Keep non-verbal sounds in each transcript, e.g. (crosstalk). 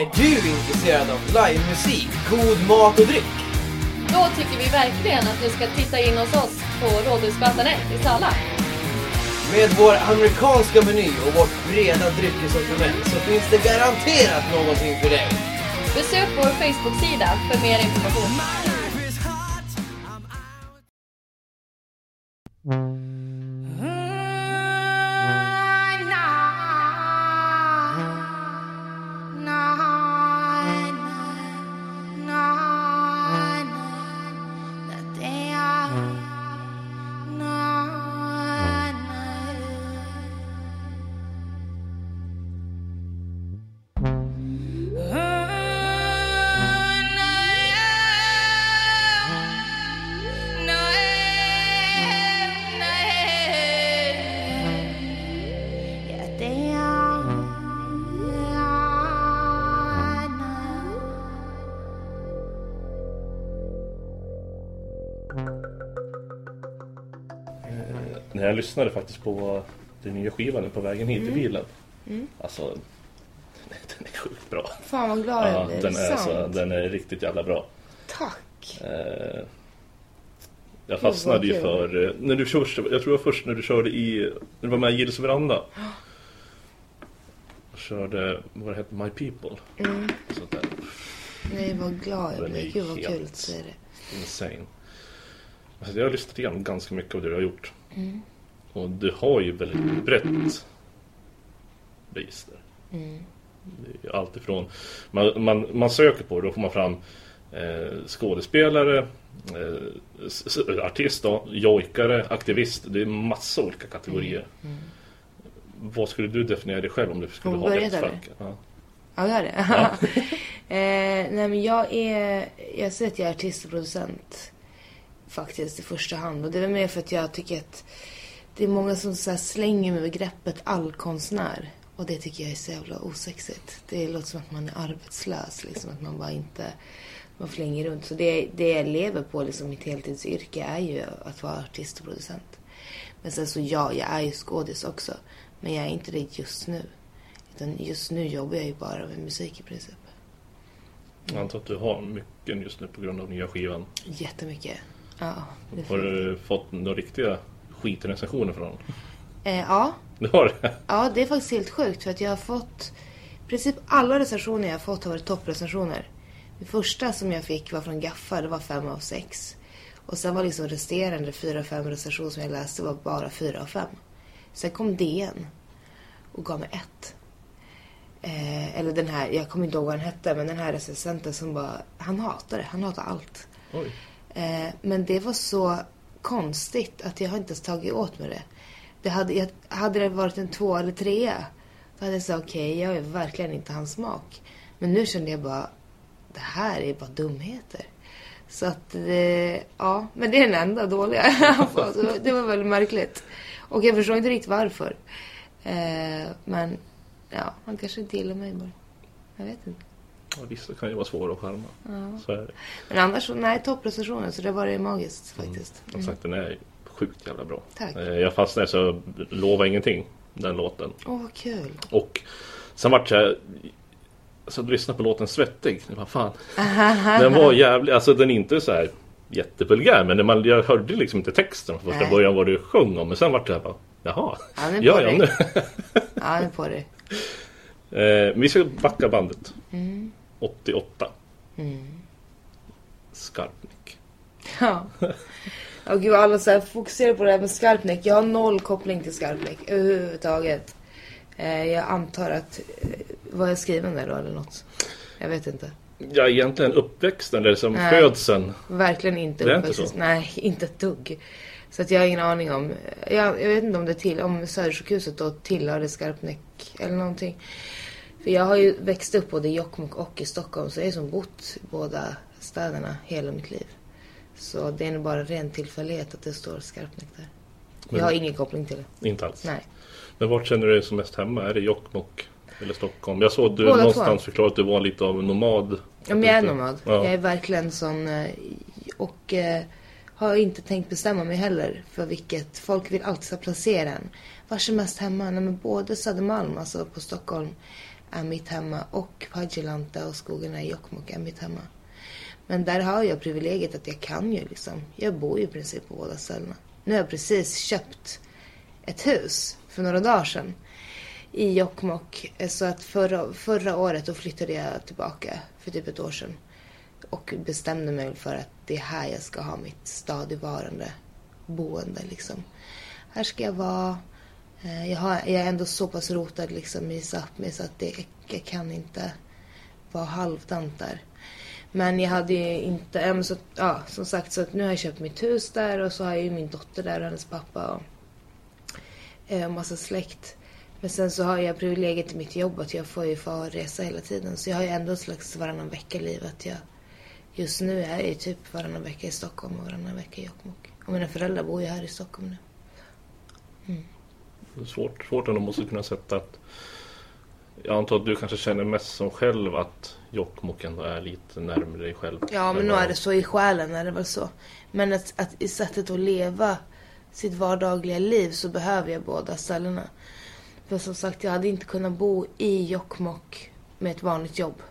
Är du intresserad av livemusik, god mat och dryck? Då tycker vi verkligen att du ska titta in hos oss på Rådhusgatan 1 i Sala. Med vår amerikanska meny och vårt breda dryckessortiment så finns det garanterat någonting för dig. Besök vår Facebook-sida för mer information. Jag lyssnade faktiskt på den nya skivan på vägen hit i Mm. bilen. Alltså, (laughs) den är sjukt bra. Fan vad glad jag Ja, blir. den, är, så, den är riktigt jävla bra. Tack. Eh, jag fastnade ju för, eh, när du körde, jag tror det var först när du körde i, när du var med i Gills veranda. Och körde, vad det hette, My People. Mm. Sånt där. Nej vad glad jag blir. är Gud vad kul att säga det. Insane. Alltså, jag har lyssnat igenom ganska mycket av det du har gjort. Mm. Och du har ju väldigt brett register. Mm. Är allt ifrån, man, man, man söker på det, då får man fram eh, skådespelare, eh, artist, då, jojkare, aktivist. Det är massa olika kategorier. Mm. Vad skulle du definiera dig själv om du skulle Om ha ett fack? Ja. Ja, gör det. (laughs) eh, nej, men jag är... Jag säger att jag är artist och producent. Faktiskt i första hand. Och det är väl mer för att jag tycker att det är många som så slänger med begreppet allkonstnär. Och det tycker jag är så jävla osexigt. Det låter som att man är arbetslös. Liksom, att man bara inte... Man flänger runt. Så det, det jag lever på, liksom mitt heltidsyrke, är ju att vara artist och producent. Men sen så ja, jag är ju skådis också. Men jag är inte det just nu. Utan just nu jobbar jag ju bara med musik i princip. Jag antar att du har mycket just nu på grund av nya skivan. Jättemycket. Ja, Har du fått några riktiga skitrecensioner från honom? eh, ja. Du har det? ja, det är faktiskt helt sjukt för att jag har fått... I princip alla recensioner jag har fått har varit topprecensioner. Det första som jag fick var från Gaffa, det var fem av sex. Och sen var liksom resterande fyra, fem recensioner som jag läste var bara fyra av fem. Sen kom DN och gav mig ett. Eh, eller den här, jag kommer inte ihåg vad den hette, men den här recensenten som bara, han hatar det, han hatar allt. Eh, men det var så konstigt att jag har inte ens tagit åt mig det. det hade, jag, hade det varit en två eller trea, då hade jag sagt okej, jag är verkligen inte hans smak. Men nu kände jag bara, det här är bara dumheter. Så att, eh, ja, men det är den enda dåliga (laughs) alltså, Det var väldigt märkligt. Och jag förstår inte riktigt varför. Eh, men, ja, han kanske inte gillar mig bara. Jag vet inte. Ja, vissa kan ju vara svåra att skärma. Ja. Så är det. Men annars, nej, topprestationen. Så det var det magiskt faktiskt. Som sagt, den är sjukt jävla bra. Tack. Eh, Jag fastnade så lova ingenting, den låten. Åh, vad kul. Och sen vart jag så att lyssna på låten Svettig. Var fan. (laughs) Den var jävligt, alltså den är inte så här jättevulgär men när man, jag hörde liksom inte texten från första början vad du sjöng om. Men sen vart jag bara, jaha. Ja, nu är Ja, på ja, dig. Ja, nu är på dig. (laughs) Eh, vi ska backa bandet. Mm. 88. Mm. Skarpnick. Ja. Ja, gud, alla så här fokuserar på det här med Skarpnäck. Jag har noll koppling till Skarpnäck överhuvudtaget. Eh, jag antar att... Eh, var jag skriven där då eller något? Jag vet inte. Ja, egentligen uppväxten eller som Nej. födseln. Verkligen inte Det är inte? Nej, inte ett dugg. Så att jag har ingen aning om... Jag, jag vet inte om det till, om Södersjukhuset då tillhörde Skarpnäck eller någonting. För jag har ju växt upp både i Jokkmokk och i Stockholm. Så jag har ju som bott i båda städerna hela mitt liv. Så det är nog bara ren tillfällighet att det står Skarpnäck där. Men- Jag har ingen koppling till det. Inte alls. Nej. Men vart känner du dig som mest hemma? Är det Jokkmokk eller Stockholm? Jag såg att du Båda någonstans två. förklarade att du var lite av en nomad. Ja, men jag är nomad. Ja. Jag är verkligen sån. eh, Och eh, har inte tänkt bestämma mig heller för vilket. Folk vill alltid placera en. Vars är mest hemma? Nej, men både Södermalm, alltså på Stockholm, är mitt hemma och Padjelanta och skogarna i Jokkmokk är mitt hemma. Men där har jag privilegiet att jag kan ju liksom. Jag bor ju i princip på båda ställena. Nu har jag precis köpt ett hus för några dagar sedan i Jokkmokk. Så att förra, förra året då flyttade jag tillbaka för typ ett år sedan. Och bestämde mig för att det är här jag ska ha mitt stadigvarande boende liksom. Här ska jag vara. Eh, jag, har, jag är ändå så pass rotad liksom i Sápmi så att det, jag kan inte vara halvdant där. Men jag hade ju inte, ja, men så, ja, som sagt så att nu har jag köpt mitt hus där och så har jag ju min dotter där och hennes pappa och eh, massa släkt. Men sen så har jag privilegiet i mitt jobb att jag får ju få resa hela tiden. Så jag har ju ändå ett slags varannan vecka-liv. Att jag, just nu är jag ju typ varannan vecka i Stockholm och varannan vecka i Jokkmokk. Och mina föräldrar bor ju här i Stockholm nu. Svårt, svårt ändå måste kunna sätta att jag antar att du kanske känner mest som själv att Jokkmokk ändå är lite närmare dig själv. Ja, men vad- är det så i själen är det väl så. Men att, att i sättet att leva sitt vardagliga liv så behöver jag båda ställena. För som sagt, jag hade inte kunnat bo i Jokkmokk med ett vanligt jobb.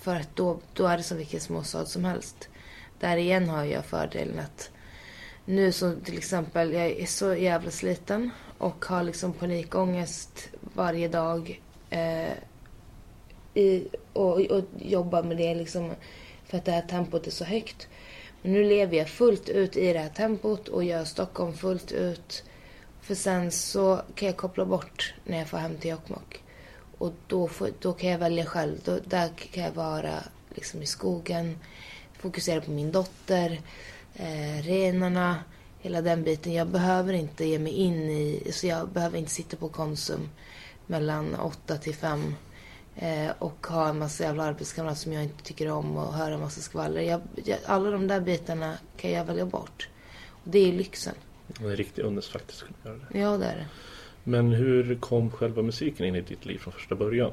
För att då, då är det som vilken småstad som helst. Där igen har jag fördelen att nu som till exempel, jag är så jävla sliten och har liksom panikångest varje dag. Eh, i, och, och jobbar med det liksom för att det här tempot är så högt. Men nu lever jag fullt ut i det här tempot och gör Stockholm fullt ut. För sen så kan jag koppla bort när jag får hem till Jokkmokk. Och då, får, då kan jag välja själv. Då, där kan jag vara liksom i skogen, fokusera på min dotter, eh, renarna, hela den biten. Jag behöver inte ge mig in i, så jag behöver inte sitta på Konsum mellan åtta till fem eh, och ha en massa jävla arbetskamrater som jag inte tycker om och höra en massa skvaller. Jag, jag, alla de där bitarna kan jag välja bort. Och det är lyxen. Det är en riktig ynnest faktiskt att kunna göra det. Ja, det är det. Men hur kom själva musiken in i ditt liv från första början?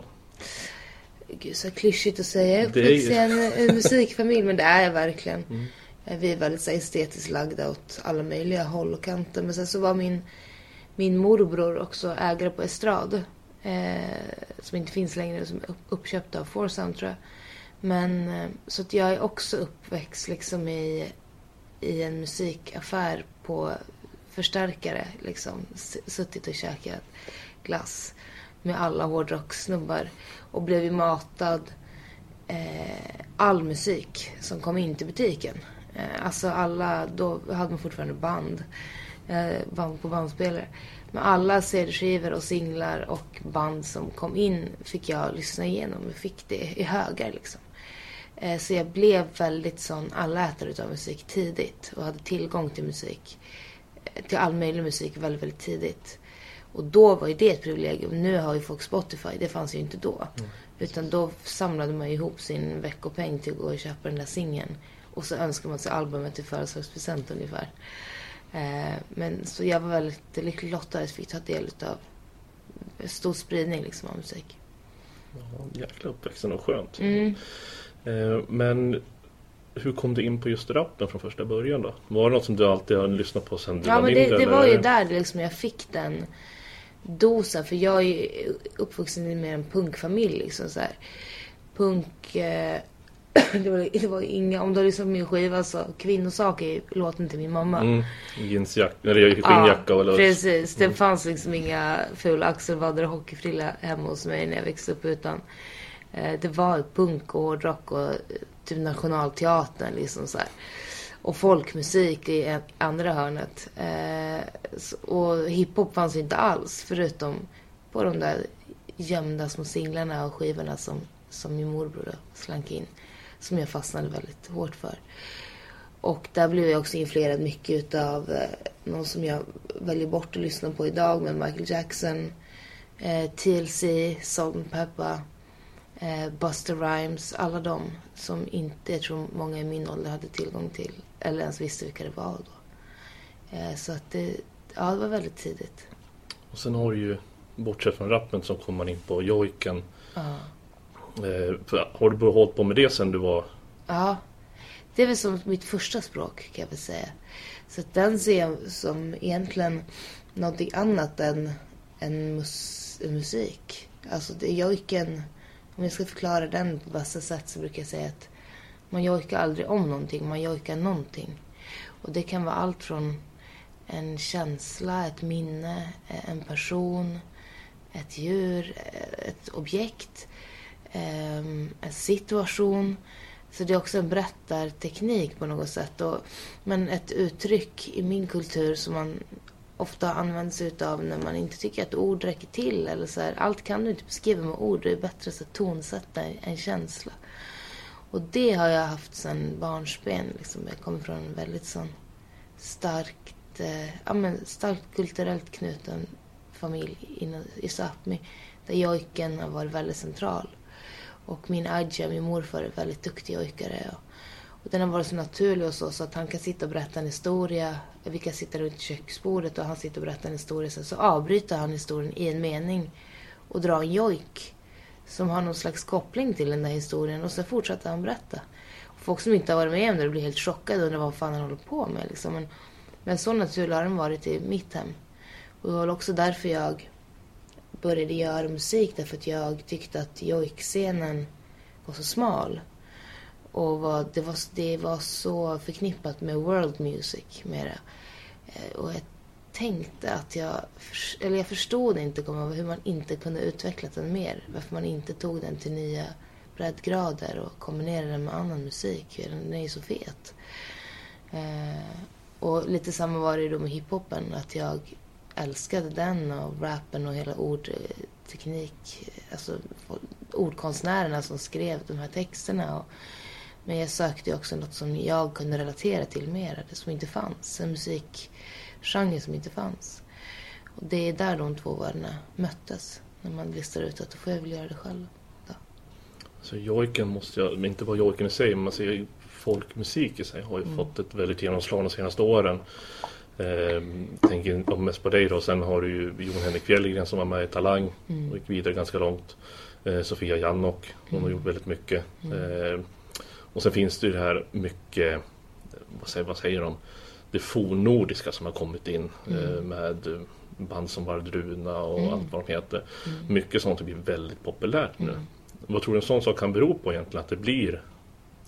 Gud, så klyschigt att säga. Jag är Det en musikfamilj, men det är jag verkligen. Mm. Eh, vi är väldigt så, här, estetiskt lagda åt alla möjliga håll och kanter. Men sen så var min, min morbror också ägare på Estrad. Eh, som inte finns längre, som är uppköpt av Forsound tror jag. Men eh, så att jag är också uppväxt liksom i, i en musikaffär på förstärkare. Liksom suttit och käkat glass med alla hårdrockssnubbar. Och blev matad eh, all musik som kom in till butiken. Eh, alltså alla, då hade man fortfarande band. Eh, band på bandspelare. Men alla CD-skivor och singlar och band som kom in fick jag lyssna igenom. Jag fick det i högar liksom. Eh, så jag blev väldigt sån allätare utav musik tidigt. Och hade tillgång till musik. Till all möjlig musik väldigt, väldigt tidigt. Och då var ju det ett privilegium. Nu har ju folk Spotify. Det fanns ju inte då. Utan då samlade man ihop sin veckopeng till att gå och köpa den där singeln. Och så önskade man sig albumet till födelsedagspresent ungefär. Eh, men så jag var väldigt lyckligt lottad att fick ta del av stor spridning liksom av musik. Ja, jäkla uppväxten och skönt. Mm. Eh, men hur kom du in på just rappen från första början då? Var det något som du alltid har lyssnat på sedan du Ja var men det, mindre? det eller? var ju där det liksom jag fick den dosen. För jag är ju uppvuxen i mer en punkfamilj liksom så här. Punk... Eh, (coughs) det, var, det var inga... Om du har lyssnat på min skiva så Kvinnosak är låten till min mamma. Mm, jeansjacka, eller skinnjacka eller... precis. Det fanns liksom inga fula axelvaddar och hockeyfrilla hemma hos mig när jag växte upp utan eh, det var punk och hårdrock och eh, typ nationalteatern liksom så här. Och folkmusik i andra hörnet. Eh, och hiphop fanns inte alls förutom på de där gömda små singlarna och skivorna som, som min morbror slank in. Som jag fastnade väldigt hårt för. Och där blev jag också influerad mycket utav eh, någon som jag väljer bort att lyssna på idag med Michael Jackson, eh, TLC, Salt and Pepper, eh, Buster Rhymes, alla de som inte, jag tror många i min ålder hade tillgång till eller ens visste vilka det var då. Eh, så att det, ja det var väldigt tidigt. Och sen har du ju, bortsett från rappen, så kommer man in på jojken. Ja. Eh, för- har du hållit på med det sen du var... Ja, det är väl som mitt första språk kan jag väl säga. Så att den ser jag som egentligen någonting annat än än mus, musik. Alltså det, jojken, om jag ska förklara den på bästa sätt så brukar jag säga att man jojkar aldrig om någonting, man jojkar någonting. Och det kan vara allt från en känsla, ett minne, en person, ett djur, ett objekt, Ehm, en situation. Så det är också en berättarteknik på något sätt. Och, men ett uttryck i min kultur som man ofta använder sig av när man inte tycker att ord räcker till. Eller så här, allt kan du inte beskriva med ord. Det är bättre att tonsätta en känsla. Och det har jag haft sedan barnsben. Liksom. Jag kommer från en väldigt sån starkt, eh, ja, men starkt kulturellt knuten familj i Sápmi. Där jojken har varit väldigt central. Och min Adja, min morfar, är väldigt duktig jojkare. Och, och den har varit så naturlig hos oss att han kan sitta och berätta en historia. Vi kan sitta runt köksbordet och han sitter och berättar en historia. sen så avbryter han historien i en mening och drar en jojk som har någon slags koppling till den där historien. Och sen fortsätter han berätta. Och folk som inte har varit med om det blir helt chockade och undrar vad fan han håller på med. Liksom. Men, men så naturlig har den varit i mitt hem. Och det var också därför jag började göra musik. Därför att jag tyckte att jojkscenen var så smal. Och var, det, var, det var så förknippat med world music. mera. Eh, och jag tänkte att jag... Eller jag förstod inte hur man inte kunde utveckla den mer. Varför man inte tog den till nya breddgrader och kombinerade den med annan musik. Den är ju så fet. Eh, och lite samma var det då med hiphopen. Att jag älskade den och rappen och hela ordteknik. Alltså ordkonstnärerna som skrev de här texterna. Och, men jag sökte också något som jag kunde relatera till mer. Det som inte fanns. En musikgenre som inte fanns. Och det är där de två världarna möttes. När man listar ut att då får jag väl göra det själv. Då. Så jojken måste jag, inte bara jojken i sig, men man ser folkmusik i sig har ju mm. fått ett väldigt genomslag de senaste åren. Eh, tänker mest på dig då. Sen har du ju Jon Henrik Fjällgren som var med i Talang mm. och gick vidare ganska långt. Eh, Sofia Jannok, hon mm. har gjort väldigt mycket. Mm. Eh, och sen finns det ju det här mycket, vad säger, vad säger de? Det fornnordiska som har kommit in mm. eh, med band som Vardruna och mm. allt vad de heter. Mm. Mycket sånt blir väldigt populärt nu. Vad tror du en sån sak kan bero på egentligen? Att det blir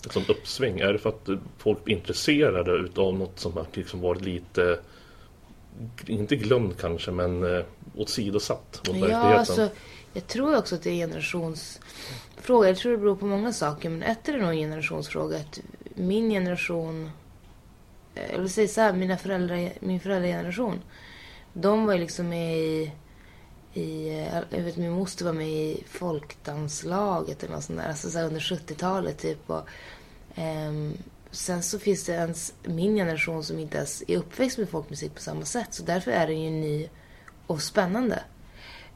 ett sånt uppsving? Är det för att folk blir intresserade utav något som har liksom varit lite inte glömd kanske men eh, åsidosatt mot ja, Alltså, jag tror också att det är en generationsfråga. Jag tror det beror på många saker men ett är det nog en generationsfråga. Att min generation, eh, jag vill säga så här, mina föräldrar, min föräldrageneration. De var ju liksom med i i, eh, jag vet min moster var med i folkdanslaget eller något sånt där, alltså så under 70-talet typ. Och, um, sen så finns det ens min generation som inte ens är uppväxt med folkmusik på samma sätt. Så därför är den ju ny och spännande.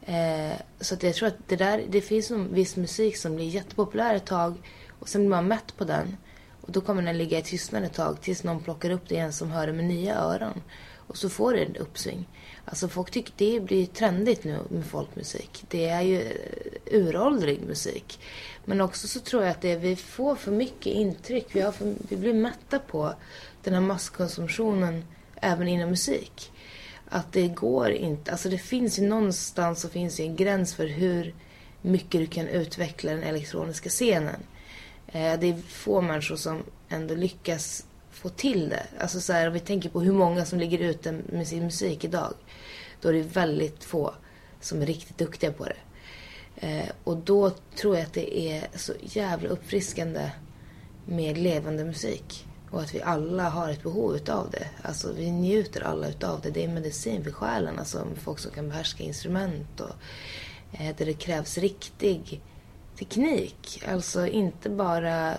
Uh, så att jag tror att det där, det finns en viss musik som blir jättepopulär ett tag och sen blir man mätt på den. Och då kommer den ligga i tystnad ett tag tills någon plockar upp det igen som hör det med nya öron. Och så får det en uppsving. Alltså folk tycker det blir trendigt nu med folkmusik. Det är ju eh, uråldrig musik. Men också så tror jag att det, vi får för mycket intryck. Vi, har för, vi blir mätta på den här masskonsumtionen även inom musik. Att det går inte, alltså det finns ju någonstans så finns en gräns för hur mycket du kan utveckla den elektroniska scenen. Eh, det är få människor som ändå lyckas få till det. Alltså så här, om vi tänker på hur många som ligger ute med sin musik idag. Då är det väldigt få som är riktigt duktiga på det. Eh, och då tror jag att det är så jävla uppfriskande med levande musik. Och att vi alla har ett behov utav det. Alltså vi njuter alla utav det. Det är medicin för själen. Alltså folk som kan behärska instrument och eh, där det krävs riktig teknik. Alltså inte bara...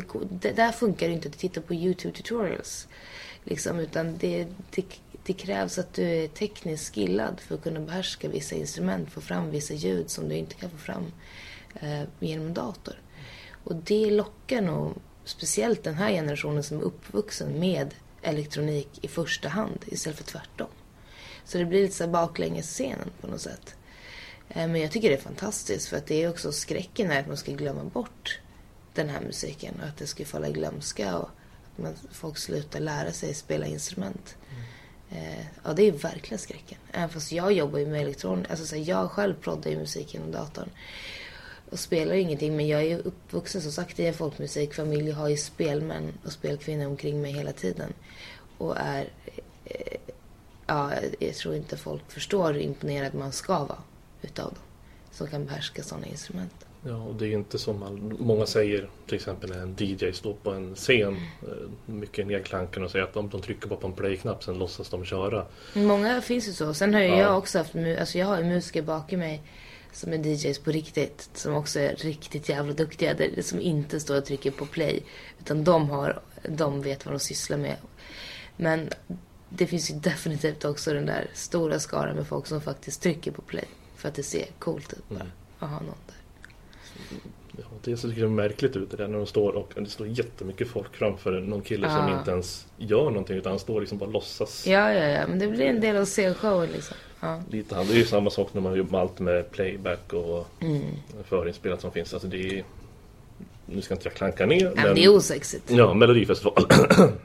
Det, det där funkar det inte att titta på YouTube tutorials. Liksom, utan det, det, det krävs att du är tekniskt skillad för att kunna behärska vissa instrument, få fram vissa ljud som du inte kan få fram eh, genom en dator. Och det lockar nog speciellt den här generationen som är uppvuxen med elektronik i första hand istället för tvärtom. Så det blir lite så baklänges-scenen på något sätt. Eh, men jag tycker det är fantastiskt för att det är också skräcken är att man ska glömma bort den här musiken och att det ska falla i glömska och att man, folk slutar lära sig spela instrument. Eh, ja, det är verkligen skräcken. Även fast jag jobbar ju med elektronik. Alltså, så här, jag själv proddar ju musik genom datorn. Och spelar ingenting. Men jag är ju uppvuxen som sagt i en folkmusikfamilj. Jag har ju spelmän och spelkvinnor omkring mig hela tiden. Och är... Eh, ja, jag tror inte folk förstår hur imponerad man ska vara utav dem. Som kan behärska sådana instrument. Ja, och det är inte som man, många säger, till exempel när en DJ står på en scen, eh, mycket nedklanken och säger att om de trycker bara på en play-knapp sen låtsas de köra. Många finns ju så. Sen har ju Ja. jag också haft, alltså jag har ju musiker bakom mig som är DJs på riktigt. Som också är riktigt jävla duktiga. Det- Som inte står och trycker på play. Utan de har, de vet vad de sysslar med. Men det finns ju definitivt också den där stora skaran med folk som faktiskt trycker på play. För att det ser coolt ut bara. Mm. Att ha någon där. Ja, det ser det märkligt ut det där när de står och det står jättemycket folk framför någon kille som Ja. inte ens gör någonting utan han står liksom bara och låtsas. Ja, ja, ja. Men det blir en del av scenshowen liksom. Ja. Lite han. Det är ju samma sak när man jobbar med allt med playback och Mm. förinspelat som finns. Alltså det är, nu ska inte jag klanka ner Nej, men det är osexigt. Ja, Melodifestival.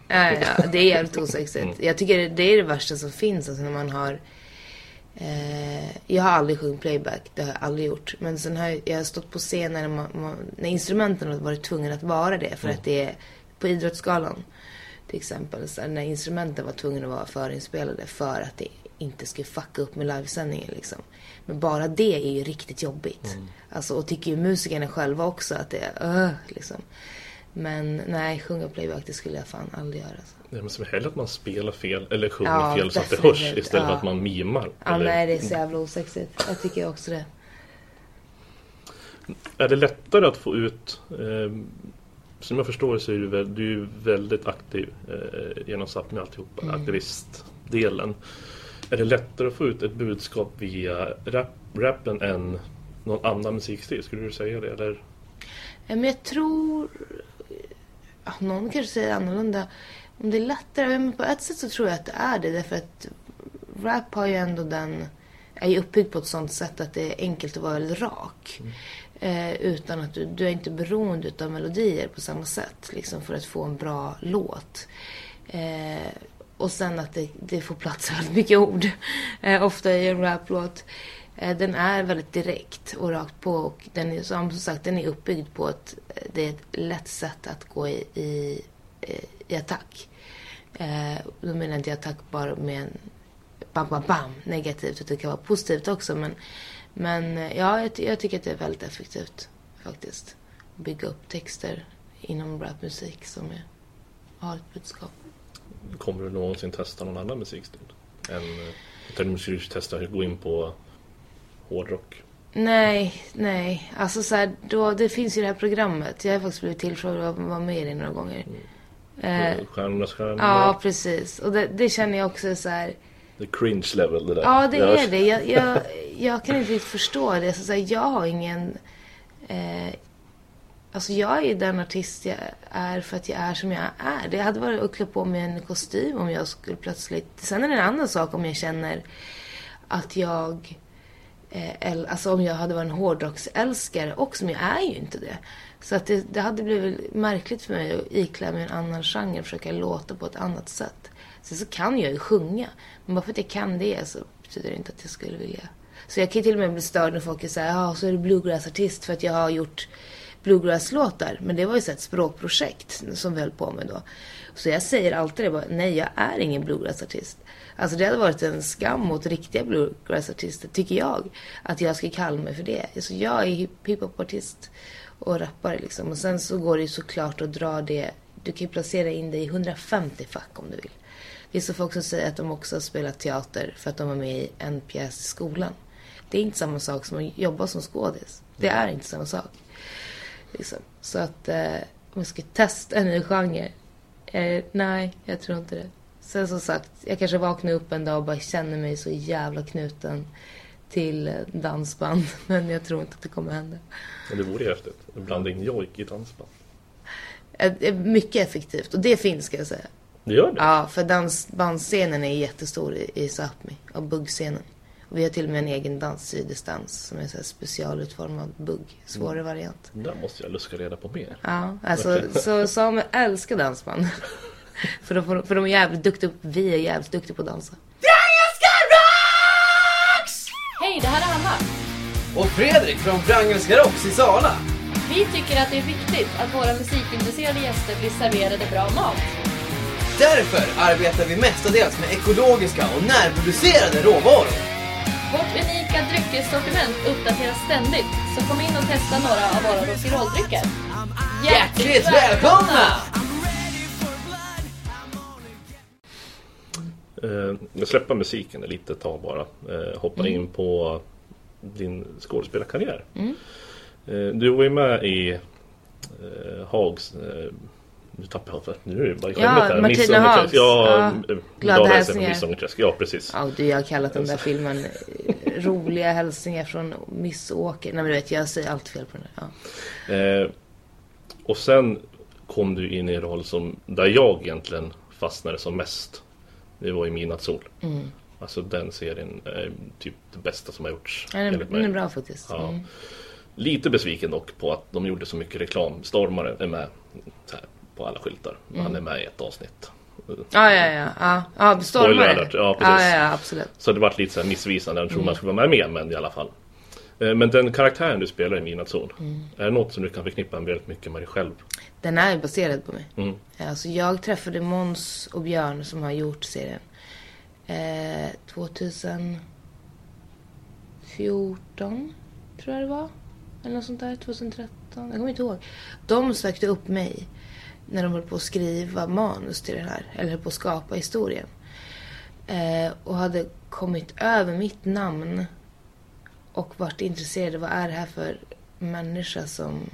Ja, ja, det är jävligt osexigt. Mm. Jag tycker det är det värsta som finns. Alltså när man har... Eh, jag har aldrig sjungit playback. Det har jag aldrig gjort. Men sen har jag, jag har stått på scen när, man, man, när instrumenten har varit tvungna att vara det. För Mm. att det är på Idrottsgalan till exempel. Så när instrumenten var tvungna att vara förinspelade för att det inte skulle fucka upp med livesändningen liksom. Men bara det är ju riktigt jobbigt. Mm. Alltså, och tycker ju musikerna själva också att det är uh, liksom. Men nej, sjunga playback det skulle jag fan aldrig göra. Alltså. Nej, men som hellre att man spelar fel eller sjunger Ja, fel så att det hörs istället för Ja. att man mimar. Ja, eller, nej, det är så jävla osexigt. Jag tycker också det. Är det lättare att få ut eh, Som jag förstår så är du, väl, du är väldigt aktiv eh, genom Sápmi alltihopa, Mm. aktivistdelen. Är det lättare att få ut ett budskap via rap, rappen än någon annan musikstil? Skulle du säga det? Eller? Ja, Men jag tror... Någon kanske säger annorlunda. Om det är lättare? Men på ett sätt så tror jag att det är det. Därför att rap har ju ändå den... Är ju uppbyggd på ett sånt sätt att det är enkelt att vara väldigt rak. Eh, utan att du, du är inte beroende av melodier på samma sätt. Liksom för att få en bra låt. Eh, och sen att det, det får plats väldigt mycket ord. (laughs) Eh, ofta i en raplåt. Eh, den är väldigt direkt och rakt på. Och den är, som sagt, den är uppbyggd på ett, det är ett lätt sätt att gå i, i, eh, i attack. Eh, då menar jag inte attack bara med en bam, bam, bam negativt. Utan det kan vara positivt också. Men, men eh, ja, jag, jag tycker att det är väldigt effektivt faktiskt. Att bygga upp texter inom rapmusik som är, har ett budskap. Kommer du någonsin testa någon annan musikstil? Än, utan du skulle testa att gå in på hårdrock? Nej, nej. Alltså så här, då, det finns ju det här programmet. Jag har faktiskt blivit tillfrågad att vara med i det några gånger. Eh, Stjärnornas stjärnor? ja, precis. Och det, det känner jag också så här. Är cringe level det där. Ja, det Jag- är det. Jag, jag, jag kan inte riktigt förstå det. Så, så här, jag har ingen... Eh, alltså jag är ju den artist jag är för att jag är som jag är. Det hade varit att klä på mig en kostym om jag skulle plötsligt... Sen är det en annan sak om jag känner att jag... Eh, alltså om jag hade varit en hårdrocksälskare också, men jag är ju inte det. Så att det, det hade blivit märkligt för mig att iklä mig en annan genre och försöka låta på ett annat sätt. Sen så kan jag ju sjunga, men bara för att jag kan det så betyder det inte att jag skulle vilja. Så jag kan ju till och med bli störd när folk säger ”ah så är du bluegrassartist för att jag har gjort bluegrasslåtar”. Men det var ju så ett språkprojekt som vi höll på med då. Så jag säger alltid det bara, nej jag är ingen bluegrassartist. Alltså det hade varit en skam mot riktiga bluegrassartister, tycker jag. Att jag ska kalla mig för det. Alltså jag är hiphopartist och rappare liksom. Och sen så går det ju såklart att dra det. Du kan ju placera in det i 150 fack om du vill. Det är så folk som säger att de också har spelat teater för att de var med i en pjäs i skolan. Det är inte samma sak som att jobba som skådis. Det är inte samma sak. Liksom. Så att eh, om jag ska testa en ny genre. Eh, nej, jag tror inte det. Sen som sagt, jag kanske vaknar upp en dag och bara känner mig så jävla knuten till dansband. (laughs) Men jag tror inte att det kommer hända. Men det vore ju häftigt. Blanda in jojk i dansband. Eh, eh, Mycket effektivt. Och det finns ska jag säga. Det gör det? Ja, för dansbandscenen är jättestor i, i Sápmi. Och buggscenen. Och vi har till och med en egen dans. Som är så specialutformad bugg. Svårare variant. Det där måste jag luska reda på mer. Ja, alltså så Samuel älskar dansband. (laughs) (laughs) för, de, för de är jävligt duktiga, vi är jävligt duktiga på att dansa. Hej, det här är Hanna. Och Fredrik från Wrangelska Rocks i Sala. Vi tycker att det är viktigt att våra musikintresserade gäster blir serverade bra mat. Därför arbetar vi mestadels med ekologiska och närproducerade råvaror. Vårt unika dryckessortiment uppdateras ständigt, så kom in och testa några av våra Rockyroll-drycker. Hjärtligt välkomna! Eh, jag släpper musiken ett litet tag bara. Eh, hoppa in på din skådespelarkarriär. Eh, du var ju med i eh, Hags... Eh, nu tappar jag för nu är det bara i Ja, skämmet här. Martina. Hags. Ja, Ja. Glada hälsningar. Ja, precis. Ja, du, jag har kallat den där filmen eh, Roliga hälsningar från Missåker. Nej men du vet, jag säger alltid fel på den där. Ja. Eh, och sen kom du in i en roll som där jag egentligen fastnade som mest. Det var i Midnattssol. Mm. Alltså den serien är typ det bästa som har gjorts. Den, är, den bra faktiskt. Ja. Mm. Lite besviken dock på att de gjorde så mycket reklam. Stormare är med här, på alla skyltar. Mm. Han är med i ett avsnitt. Ja, ja, ja. ja. Spoiler stormare. ja, precis. Ja, ja, absolut. Så det vart lite så missvisande. Jag Mm. tror man skulle vara med mer, men i alla fall. Eh, Men den karaktären du spelar i Midnattssol. Mm. Är det något som du kan förknippa väldigt mycket med dig själv? Den är baserad på mig. Mm. Alltså jag träffade Måns och Björn som har gjort serien. Eh, 2014 tror jag det var. Eller något sånt där. 2013. Jag kommer inte ihåg. De sökte upp mig när de höll på att skriva manus till det här. Eller höll på att skapa historien. Eh, och hade kommit över mitt namn och varit intresserade. Vad är det här för människa som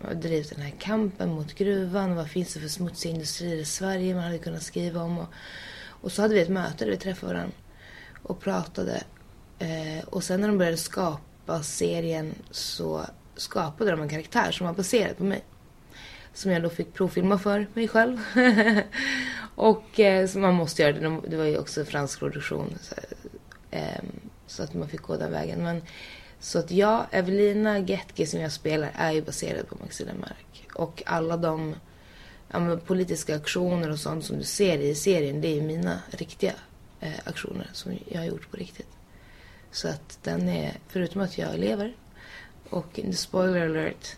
har drivit den här kampen mot gruvan? Vad finns det för smutsiga industrier i Sverige man hade kunnat skriva om? Och, och så hade vi ett möte där vi träffade varandra och pratade. Eh, och sen när de började skapa serien så skapade de en karaktär som var baserad på mig. Som jag då fick provfilma för mig själv. (laughs) och eh, så man måste göra det. Det var ju också fransk produktion. Så, eh, så att man fick gå den vägen. Men, så att ja, Evelina Getke som jag spelar är ju baserad på Maxine Mark. Och alla de ja, men, politiska aktioner och sånt som du ser i serien, det är ju mina riktiga eh, aktioner som jag har gjort på riktigt. Så att den är, förutom att jag lever, och spoiler alert,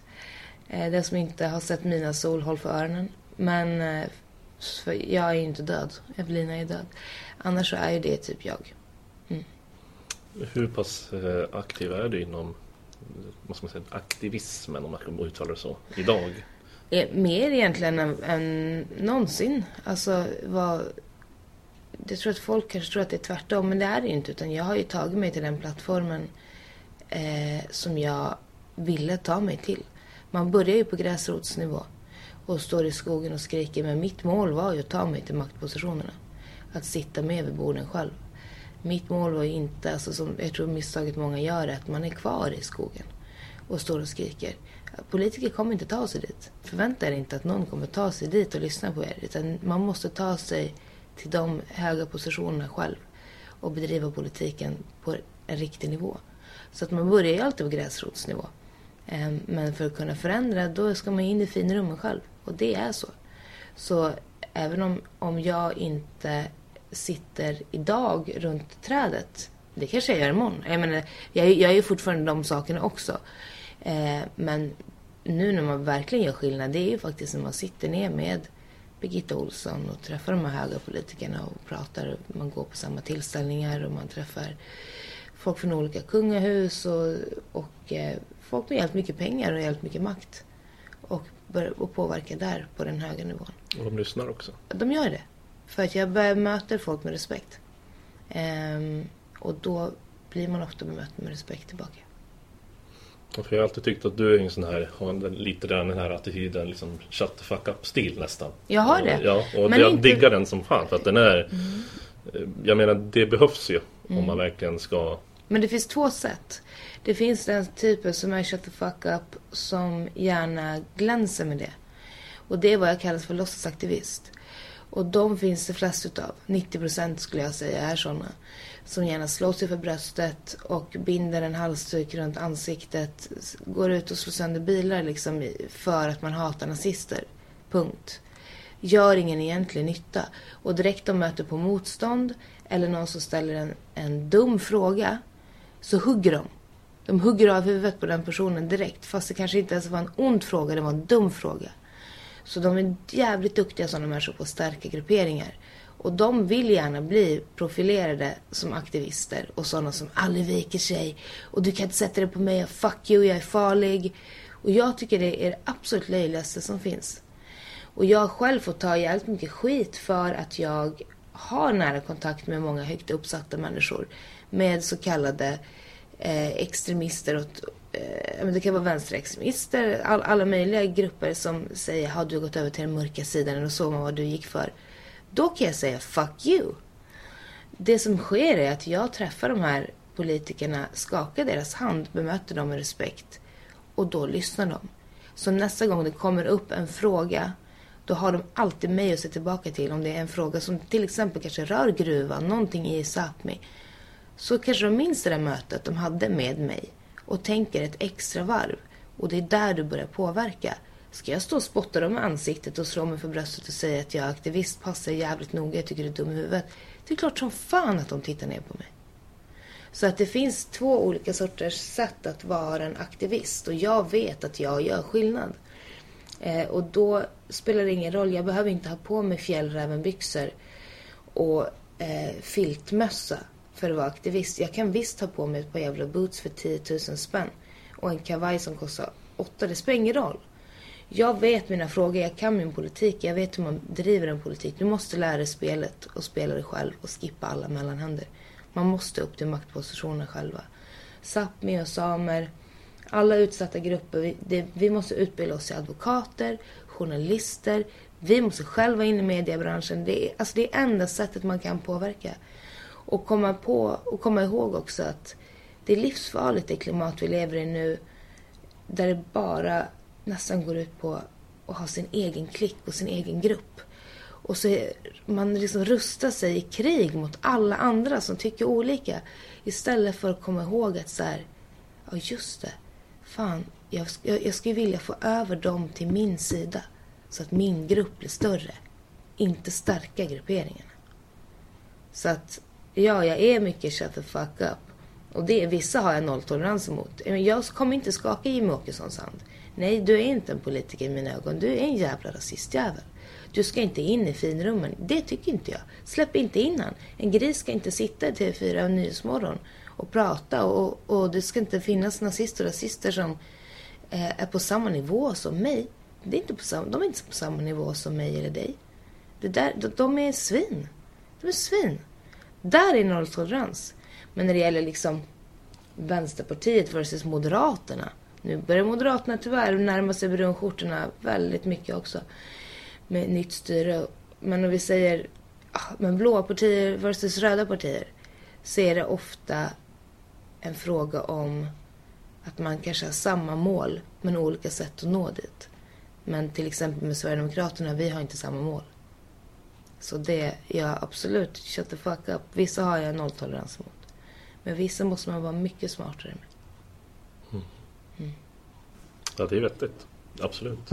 eh, den som inte har sett mina sol, håll för öronen. Men eh, för jag är ju inte död, Evelina är död. Annars så är ju det typ jag. Hur pass eh, aktiv är du inom vad ska man säga, aktivismen om man kan uttala det så, idag? Eh, mer egentligen än, än någonsin. Alltså, vad... Jag tror att folk kanske tror att det är tvärtom, men det är det ju inte. Utan jag har ju tagit mig till den plattformen eh, som jag ville ta mig till. Man börjar ju på gräsrotsnivå och står i skogen och skriker. Men mitt mål var ju att ta mig till maktpositionerna. Att sitta med vid borden själv. Mitt mål var ju inte, alltså som jag tror misstaget många gör, att man är kvar i skogen och står och skriker. Politiker kommer inte ta sig dit. Förvänta er inte att någon kommer ta sig dit och lyssna på er. Utan man måste ta sig till de höga positionerna själv och bedriva politiken på en riktig nivå. Så att man börjar ju alltid på gräsrotsnivå. Ehm, men för att kunna förändra, då ska man in i finrummen själv. Och det är så. Så även om, om jag inte sitter idag runt trädet, det kanske jag gör imorgon. Jag menar, jag, jag är ju fortfarande de sakerna också. Eh, men nu när man verkligen gör skillnad, det är ju faktiskt när man sitter ner med Birgitta Olsson och träffar de här höga politikerna och pratar. Man går på samma tillställningar och man träffar folk från olika kungahus och, och eh, folk med jävligt mycket pengar och jävligt mycket makt. Och, och påverka där på den höga nivån. Och de lyssnar också. De gör det. För att jag möter folk med respekt. Ehm, och då blir man ofta bemött med respekt tillbaka. Och För jag har alltid tyckt att du är en sån här, har lite den här attityden, liksom shut the fuck up stil nästan. Jag har det. Ja, och Men jag inte- diggar den som fan för att den är eh, Jag menar det behövs ju Mm. om man verkligen ska Men det finns två sätt. Det finns den typen som är shut the fuck up som gärna glänser med det. Och det är vad jag kallar för låtsasaktivist. Och de finns det flest utav. 90% skulle jag säga är sådana. Som gärna slår sig för bröstet och binder en halsduk runt ansiktet. Går ut och slår sönder bilar liksom för att man hatar nazister. Punkt. gör ingen egentlig nytta. Och direkt de möter på motstånd eller någon som ställer en, en dum fråga så hugger de. De hugger av huvudet på den personen direkt. Fast det kanske inte ens var en ond fråga, det var en dum fråga. Så de är jävligt duktiga sådana människor på att stärka grupperingar. Och de vill gärna bli profilerade som aktivister och sådana som aldrig viker sig. Och du kan inte sätta dig på mig fuck you, jag är farlig. Och jag tycker det är det absolut löjligaste som finns. Och jag har själv fått ta jävligt mycket skit för att jag har nära kontakt med många högt uppsatta människor. Med så kallade eh, extremister. Och, eh, det kan vara vänsterextremister. All, alla möjliga grupper som säger har du gått över till den mörka sidan och såg man vad du gick för. Då kan jag säga fuck you. Det som sker är att jag träffar de här politikerna, skakar deras hand, bemöter dem med respekt och då lyssnar de. Så nästa gång det kommer upp en fråga då har de alltid mig att se tillbaka till om det är en fråga som till exempel kanske rör gruvan, någonting i Sápmi. Så kanske de minns det där mötet de hade med mig och tänker ett extra varv. Och det är där du börjar påverka. Ska jag stå och spotta dem i ansiktet och slå mig för bröstet och säga att jag är aktivist, passar jävligt noga, jag tycker du är dum i huvudet. Det är klart som fan att de tittar ner på mig. Så att det finns två olika sorters sätt att vara en aktivist och jag vet att jag gör skillnad. Eh, och då spelar det ingen roll, jag behöver inte ha på mig fjällrävenbyxor och eh, filtmössa för att vara aktivist. Jag kan visst ta på mig ett par jävla boots för 10 000 spänn och en kavaj som kostar 8, det spelar ingen roll. Jag vet mina frågor, jag kan min politik, jag vet hur man driver en politik. Du måste lära dig spelet och spela det själv och skippa alla mellanhänder. Man måste upp till maktpositioner själva. Sápmi och samer, alla utsatta grupper. Vi, det, vi måste utbilda oss till advokater, journalister. Vi måste själva in i mediebranschen. Det är, alltså det är enda sättet man kan påverka. Och komma, på, och komma ihåg också att det är livsfarligt det klimat vi lever i nu. Där det bara nästan går ut på att ha sin egen klick och sin egen grupp. Och så är, man liksom rustar sig i krig mot alla andra som tycker olika. Istället för att komma ihåg att så här, ja just det, fan, jag, jag, jag skulle vilja få över dem till min sida. Så att min grupp blir större. Inte stärka grupperingarna. Så att, ja, jag är mycket shut the fuck up. Och det, vissa har jag nolltolerans emot. Jag kommer inte skaka Jimmie Åkessons hand. Nej, du är inte en politiker i mina ögon. Du är en jävla rasistjävel. Du ska inte in i finrummen. Det tycker inte jag. Släpp inte in han. En gris ska inte sitta i TV4 Nyhetsmorgon och prata. Och, och det ska inte finnas nazister och rasister som eh, är på samma nivå som mig. Det är inte på samma, de är inte på samma nivå som mig eller dig. Det där, de, de är svin. De är svin. Där är nolltolerans. Men när det gäller liksom Vänsterpartiet versus Moderaterna. Nu börjar Moderaterna tyvärr närma sig brunskjortorna väldigt mycket också. Med nytt styre. Men om vi säger ah, men blåa partier versus röda partier. Så är det ofta en fråga om att man kanske har samma mål men olika sätt att nå dit. Men till exempel med Sverigedemokraterna, vi har inte samma mål. Så det, ja absolut, shut the fuck up. Vissa har jag nolltolerans mot. Men vissa måste man vara mycket smartare med. Mm. Ja, det är vettigt. Absolut.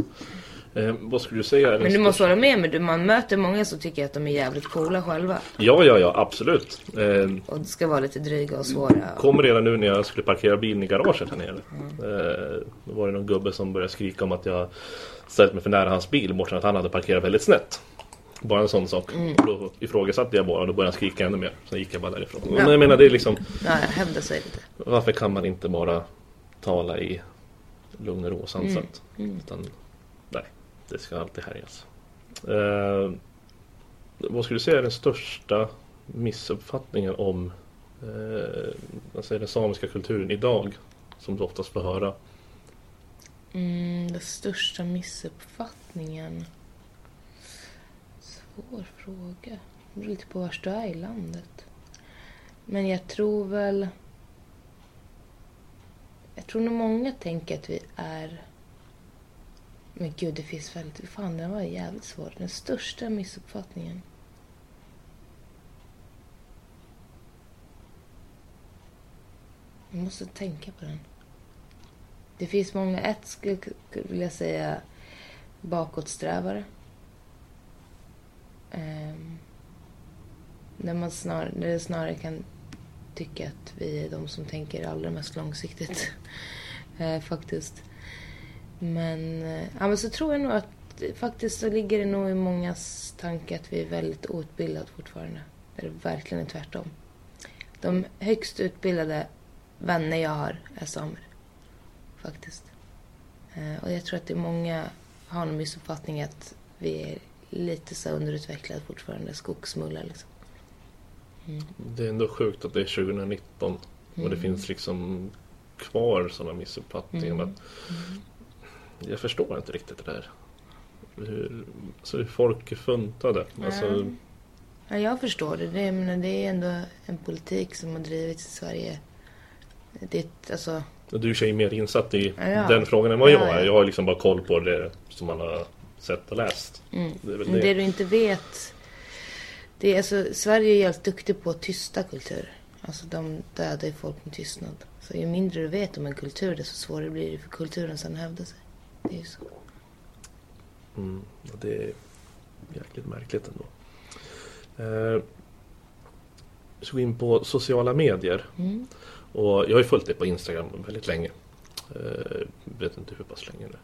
Eh, vad skulle du säga Men du måste vara med mig. Man möter många som tycker att de är jävligt coola själva. Ja, ja, ja, absolut. Eh, och ska vara lite dryga och svåra. Kom redan nu när jag skulle parkera bilen i garaget här nere. Mm. Eh, då var det någon gubbe som började skrika om att jag ställt mig för nära hans bil. Bortsett att han hade parkerat väldigt snett. Bara en sån sak. Mm. Då ifrågasatte jag bara och då började han skrika ännu mer. Sen gick jag bara därifrån. Ja. Men jag menar det är liksom... Ja, hävda sig lite. Varför kan man inte bara tala i lugn och ro sansat? Mm. Mm. Utan, nej, det ska alltid härjas. Eh, vad skulle du säga är den största missuppfattningen om eh, alltså den samiska kulturen idag? Som du oftast får höra. Mm, den största missuppfattningen? Svår fråga. Det beror lite på var du är i landet. Men jag tror väl... Jag tror nog många tänker att vi är... Men gud, det finns väldigt... Fan, den var jävligt svår. Den största missuppfattningen. Jag måste tänka på den. Det finns många. Ett skulle vilja säga bakåtsträvare ehm, när man snar, när det snarare kan tycka att vi är de som tänker allra mest långsiktigt. (laughs) eh, faktiskt. Men, eh, ja, men så tror jag nog att faktiskt så ligger det nog i mångas tanke att vi är väldigt outbildade fortfarande. Det är verkligen tvärtom. De högst utbildade vänner jag har är samer. Faktiskt. Eh, och jag tror att det är många har en missuppfattning att vi är lite så underutvecklade fortfarande. Skogsmullar liksom. Det är ändå sjukt att det är 2019 och det Mm. finns liksom kvar sådana missuppfattningar. Mm. Att jag förstår inte riktigt det där. Hur, alltså hur folk är funtade. Alltså, Ja. Ja, jag förstår det. Det, jag menar, det är ändå en politik som har drivits i Sverige. Det, alltså, Du är ju mer insatt i Ja. den frågan än vad jag Ja, ja. är. Jag har liksom bara koll på det som man har sett och läst. mm. Det det. det du inte vet... Det är, alltså, Sverige är jävligt duktig på att tysta kultur. Alltså de dödar ju folk med tystnad. Så ju mindre du vet om en kultur desto svårare blir det för kulturen sen hävda sig. Det är ju så. Mm, det är jäkligt märkligt ändå. Eh, gå in på sociala medier. Mm. Och jag har ju följt dig på Instagram väldigt länge. Eh, vet inte hur pass länge nu.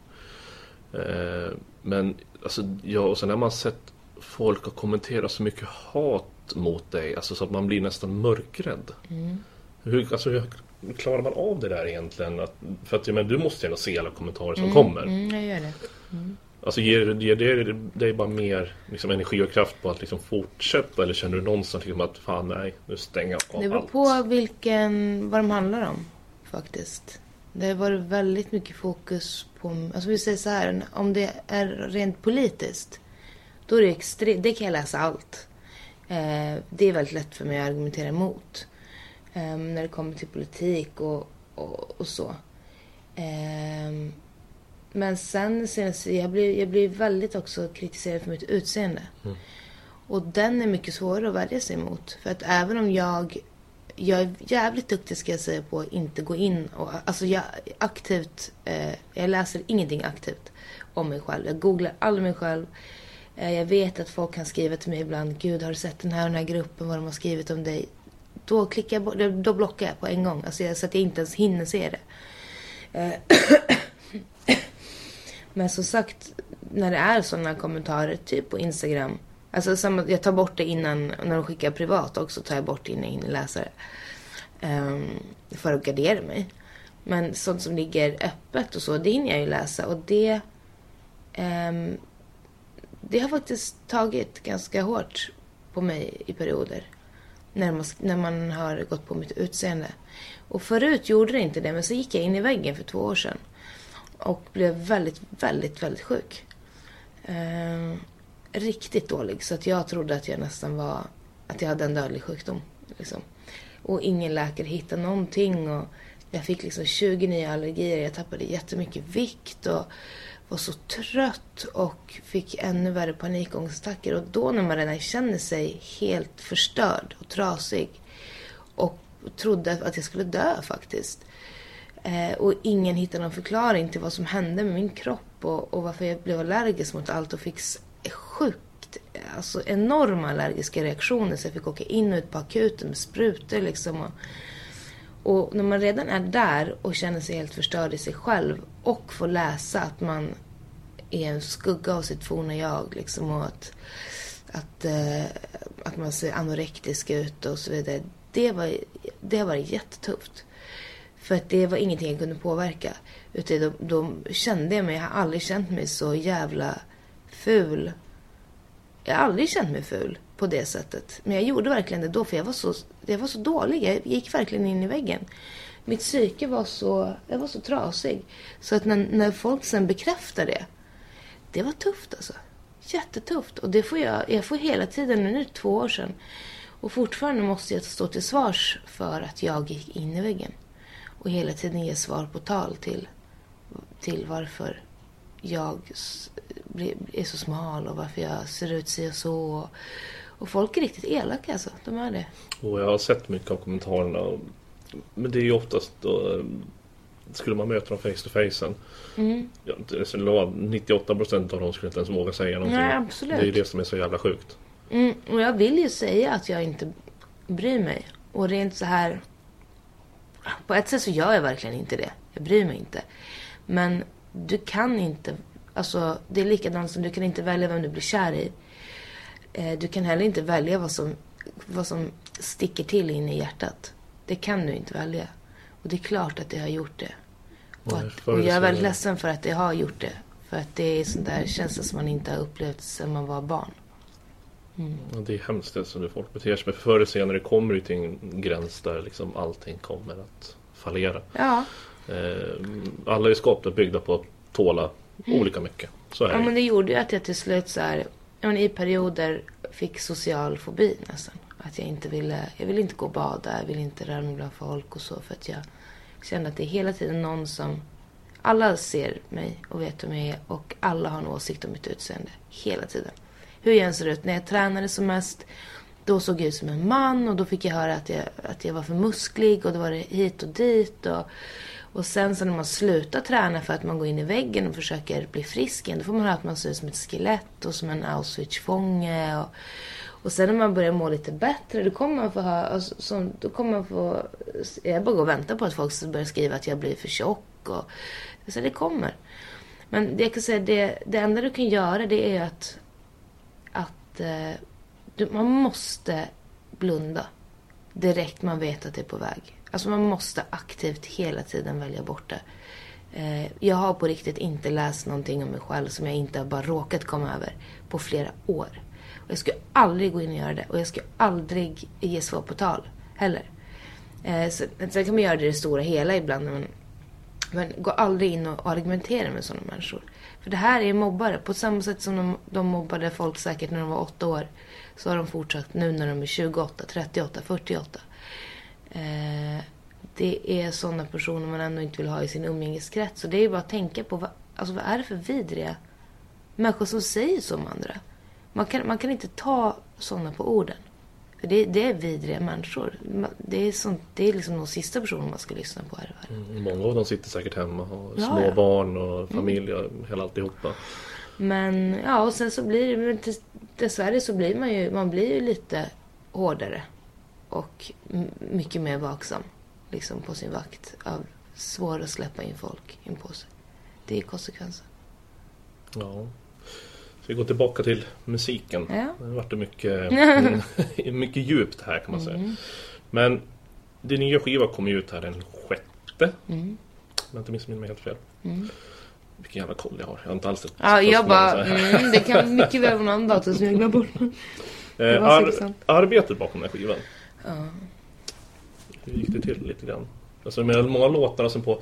Eh, men alltså, ja, och sen har man sett folk har kommenterat så mycket hat mot dig. Alltså så att man blir nästan mörkrädd. Mm. Hur, alltså, hur klarar man av det där egentligen? Att, för att menar, du måste ju ändå se alla kommentarer som Mm, kommer. Mm, jag gör det. Alltså ger, ger det dig bara mer liksom, energi och kraft på att liksom, fortsätta? Eller känner du någonstans liksom, att fan nej, nu stänger jag av Det beror allt? på vilken, vad de handlar om faktiskt. Det har varit väldigt mycket fokus på, alltså vi säger så här, om det är rent politiskt. Då är det extremt, det kan jag läsa allt. Eh, det är väldigt lätt för mig att argumentera emot. Eh, när det kommer till politik och, och, och så. Eh, men sen, sen jag, blir, jag blir väldigt också kritiserad för mitt utseende. Mm. Och den är mycket svårare att värja sig emot. För att även om jag... Jag är jävligt duktig ska jag säga på att inte gå in och... Alltså jag aktivt... Eh, jag läser ingenting aktivt om mig själv. Jag googlar aldrig mig själv. Eh, jag vet att folk kan skriva till mig ibland. Gud, har du sett den här och den här gruppen? Vad de har skrivit om dig? Då klickar jag då blockar jag på en gång. Alltså jag, så att jag inte ens hinner se det. Eh, (coughs) (coughs) Men som sagt, när det är sådana kommentarer, typ på Instagram. Alltså samma, jag tar bort det innan, när de skickar privat också, tar jag bort det innan jag hinner läsa det. Um, för att gardera mig. Men sånt som ligger öppet och så, det hinner jag ju läsa. Och det... um, det har faktiskt tagit ganska hårt på mig i perioder. När man, när man har gått på mitt utseende. Och förut gjorde det inte det, men så gick jag in i väggen för två år sedan. Och blev väldigt, väldigt, väldigt sjuk. Um, riktigt dålig. Så att jag trodde att jag nästan var... Att jag hade en dödlig sjukdom. Liksom. Och ingen läkare hittade någonting. Och jag fick liksom 20 nya allergier. Jag tappade jättemycket vikt. Och var så trött och fick ännu värre panikångestattacker. Och då när man redan känner sig helt förstörd och trasig. Och trodde att jag skulle dö faktiskt. Eh, och ingen hittade någon förklaring till vad som hände med min kropp och, och varför jag blev allergisk mot allt och fick sjukt, alltså enorma allergiska reaktioner så jag fick åka in och ut på akuten med sprutor liksom. Och, och när man redan är där och känner sig helt förstörd i sig själv och får läsa att man är en skugga av sitt forna jag liksom och att, att, eh, att man ser anorektisk ut och så vidare. Det, var, det har varit jättetufft. För att det var ingenting jag kunde påverka. Utan då, då kände jag mig, jag har aldrig känt mig så jävla ful. Jag har aldrig känt mig ful på det sättet. Men jag gjorde verkligen det då för jag var så, jag var så dålig. Jag gick verkligen in i väggen. Mitt psyke var så, jag var så trasig. Så att när, när folk sen bekräftar det. Det var tufft alltså. Jättetufft. Och det får jag, jag får hela tiden, nu är det två år sedan. Och fortfarande måste jag stå till svars för att jag gick in i väggen. Och hela tiden ge svar på tal till, till varför jag blir- är så smal och varför jag ser ut si och så. Och folk är riktigt elaka alltså. De är det. Och jag har sett mycket av kommentarerna. Men det är ju oftast då, eh, skulle man möta dem face to face. Mm. Ja, det är så låg- 98% av dem skulle inte ens våga säga någonting. Nej, absolut. Det är ju det som är så jävla sjukt. Mm, och jag vill ju säga att jag inte bryr mig. Och rent så här... På ett sätt så gör jag verkligen inte det. Jag bryr mig inte. Men du kan inte... Alltså, det är likadant som du kan inte välja vem du blir kär i. Eh, Du kan heller inte välja vad som, vad som sticker till in i hjärtat. Det kan du inte välja. Och det är klart att det har gjort det. Och, att, och jag är väldigt ledsen för att det har gjort det. För att det är sånt där känsla som man inte har upplevt sedan man var barn. Ja, det är hemskt det som folk beter sig. Men förr eller senare kommer det till en gräns där liksom allting kommer att fallera. Ja, Eh, alla är skapta byggda på att tåla olika mycket. Så är ja det. men det gjorde ju att jag till slut så här, men i perioder fick social fobi nästan. Att jag inte ville, jag ville inte gå och bada, jag ville inte röra mig bland folk och så. För att jag kände att det är hela tiden någon som, alla ser mig och vet vem jag är och alla har en åsikt om mitt utseende. Hela tiden. Hur jag än ser ut. När jag tränade som mest, då såg jag ut som en man och då fick jag höra att jag, att jag var för musklig och då var det hit och dit. Och, och sen så när man slutar träna för att man går in i väggen och försöker bli frisk igen, då får man höra att man ser ut som ett skelett och som en Auschwitz-fånge. Och, och sen när man börjar må lite bättre, då kommer man få höra, alltså, som, då kommer man få, jag bara går och väntar på att folk ska börja skriva att jag blir för tjock och, så det kommer. Men det jag kan säga, det, det enda du kan göra det är att, att eh, du, man måste blunda direkt man vet att det är på väg. Alltså man måste aktivt hela tiden välja bort det. Eh, jag har på riktigt inte läst någonting om mig själv som jag inte har bara råkat komma över på flera år. Och jag skulle aldrig gå in och göra det. Och jag skulle aldrig ge svar på tal heller. Eh, sen kan man göra det i det stora hela ibland. Men, men gå aldrig in och argumentera med sådana människor. För det här är mobbare. På samma sätt som de, de mobbade folk säkert när de var åtta år. Så har de fortsatt nu när de är 28, 38, 48. Eh, det är sådana personer man ändå inte vill ha i sin umgängeskrets. Så det är bara att tänka på vad, alltså vad är det för vidriga människor som säger så om andra. Man kan, man kan inte ta sådana på orden. För det, det är vidriga människor. Det är, sånt, det är liksom de sista personerna man ska lyssna på här i världen. Mm, Många av dem sitter säkert hemma och har Ja, små ja. Mm. barn och familj och hela alltihopa. Men ja, och sen så blir det, dessvärre så blir man ju, man blir ju lite hårdare. Och mycket mer vaksam. Liksom på sin vakt. Av svår att släppa in folk in på sig. Det är konsekvensen. Ja. Så vi går tillbaka till musiken. Ja. Det har varit mycket, (laughs) (laughs) mycket djupt här kan man säga. Mm. Men din nya skiva kommer ju ut här den sjätte. Mm. Om jag inte missminner mig helt fel. Mm. Vilken jävla koll jag har. Jag har inte alls ett Ja, jag bara, mm, det kan mycket väl vara någon annan dator som jag glömde bort. (laughs) det Eh, ar- arbetet bakom den här skivan. Ja. Hur gick det till lite grann? Alltså med många låtar som på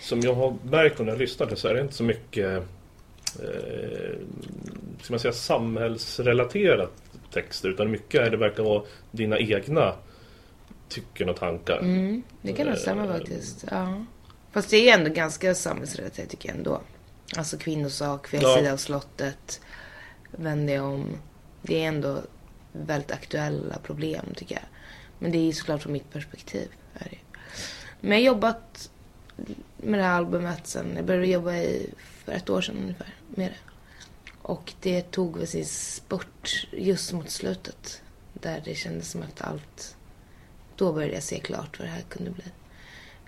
Som jag har märkt när jag lyssnade så är det inte så mycket eh, Ska man säga samhällsrelaterat texter utan mycket är det verkar vara dina egna tycken och tankar. Mm, det kan nog stämma Eh, faktiskt. Ja. Fast det är ändå ganska samhällsrelaterat tycker jag ändå. Alltså kvinnosak, fel Ja. sida av slottet, vände jag om. Det är ändå väldigt aktuella problem tycker jag. Men det är ju såklart från mitt perspektiv. Är det. Men jag har jobbat med det här albumet sen, jag började jobba i för ett år sedan ungefär med det. Och det tog väl sin spurt just mot slutet. Där det kändes som att allt då började jag se klart vad det här kunde bli.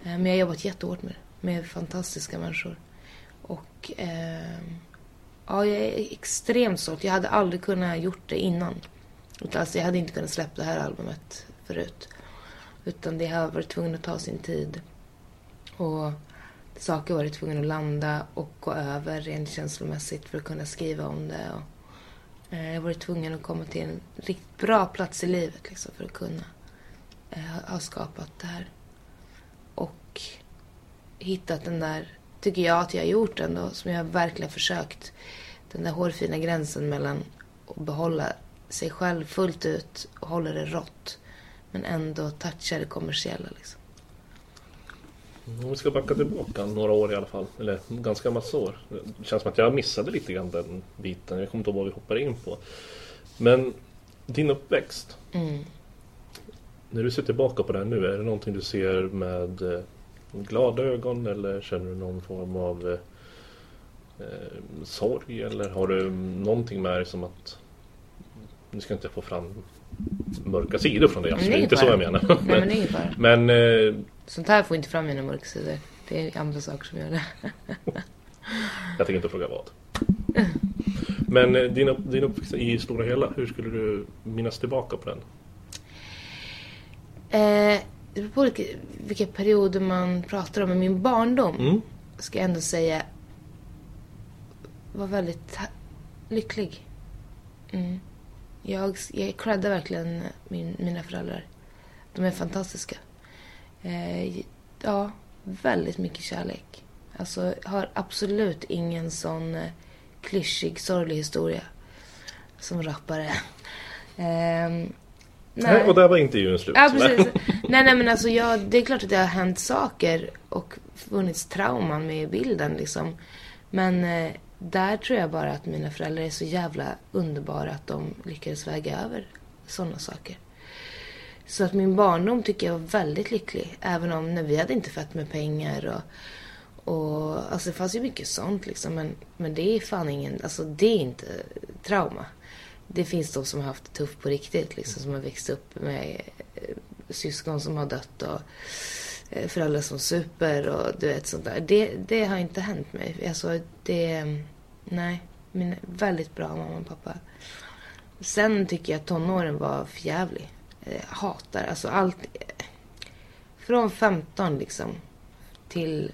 Eh, men jag har jobbat jättehårt med det. Med fantastiska människor. Och eh, ja, jag är extremt stolt. Jag hade aldrig kunnat gjort det innan. Alltså, jag hade inte kunnat släppa det här albumet förut. Utan det har varit tvungen att ta sin tid. Och saker har varit tvungna att landa och gå över rent känslomässigt för att kunna skriva om det. Och, eh, jag har varit tvungen att komma till en riktigt bra plats i livet liksom, för att kunna eh, ha skapat det här. Och hittat den där, tycker jag att jag har gjort ändå, som jag verkligen har försökt. Den där hårfina gränsen mellan att behålla sig själv fullt ut och hålla det rått. Men ändå toucha det kommersiella liksom. Om vi ska backa tillbaka några år i alla fall, eller ganska massa år. Det känns som att jag missade lite grann den biten. Jag kommer inte ihåg vad vi hoppade in på. Men din uppväxt, Mm. när du ser tillbaka på det här nu, är det någonting du ser med eh, glada ögon eller känner du någon form av eh, eh, sorg eller har du någonting med dig som att nu ska jag inte få fram mörka sidor från det, absolut Nej, inte så jag menar. Nej men det är inget (laughs) bara. Men eh, Sånt här får inte fram mina mörksidor. Det är andra saker som gör det. (laughs) jag tänker inte fråga vad. Men eh, din, upp- din uppväxt i stora hela, hur skulle du minnas tillbaka på den? Eh, det beror på vilka, vilka perioder man pratar om. Men min barndom, Mm. ska jag ändå säga, var väldigt lycklig. Mm. Jag, jag creddar verkligen min, mina föräldrar. De är fantastiska. Eh, ja, väldigt mycket kärlek. Alltså, jag har absolut ingen sån eh, klyschig, sorglig historia som rappare. Ehm, Nej. Och där var intervjun slut. Ja, precis. nej, nej, men alltså jag, det är klart att det har hänt saker och funnits trauman med i bilden liksom. Men eh, där tror jag bara att mina föräldrar är så jävla underbara att de lyckades väga över sådana saker. Så att min barndom tycker jag var väldigt lycklig. Även om när vi hade inte fett med pengar och, och alltså det fanns ju mycket sånt liksom. Men, men det är fan ingen, alltså det är inte trauma. Det finns de som har haft det tufft på riktigt liksom. Som har växt upp med eh, syskon som har dött och eh, föräldrar som super och du vet sånt där. Det, det har inte hänt mig. Alltså det, nej. Min väldigt bra mamma och pappa. Sen tycker jag att tonåren var förjävlig. Jag hatar alltså allt. Från 15 liksom till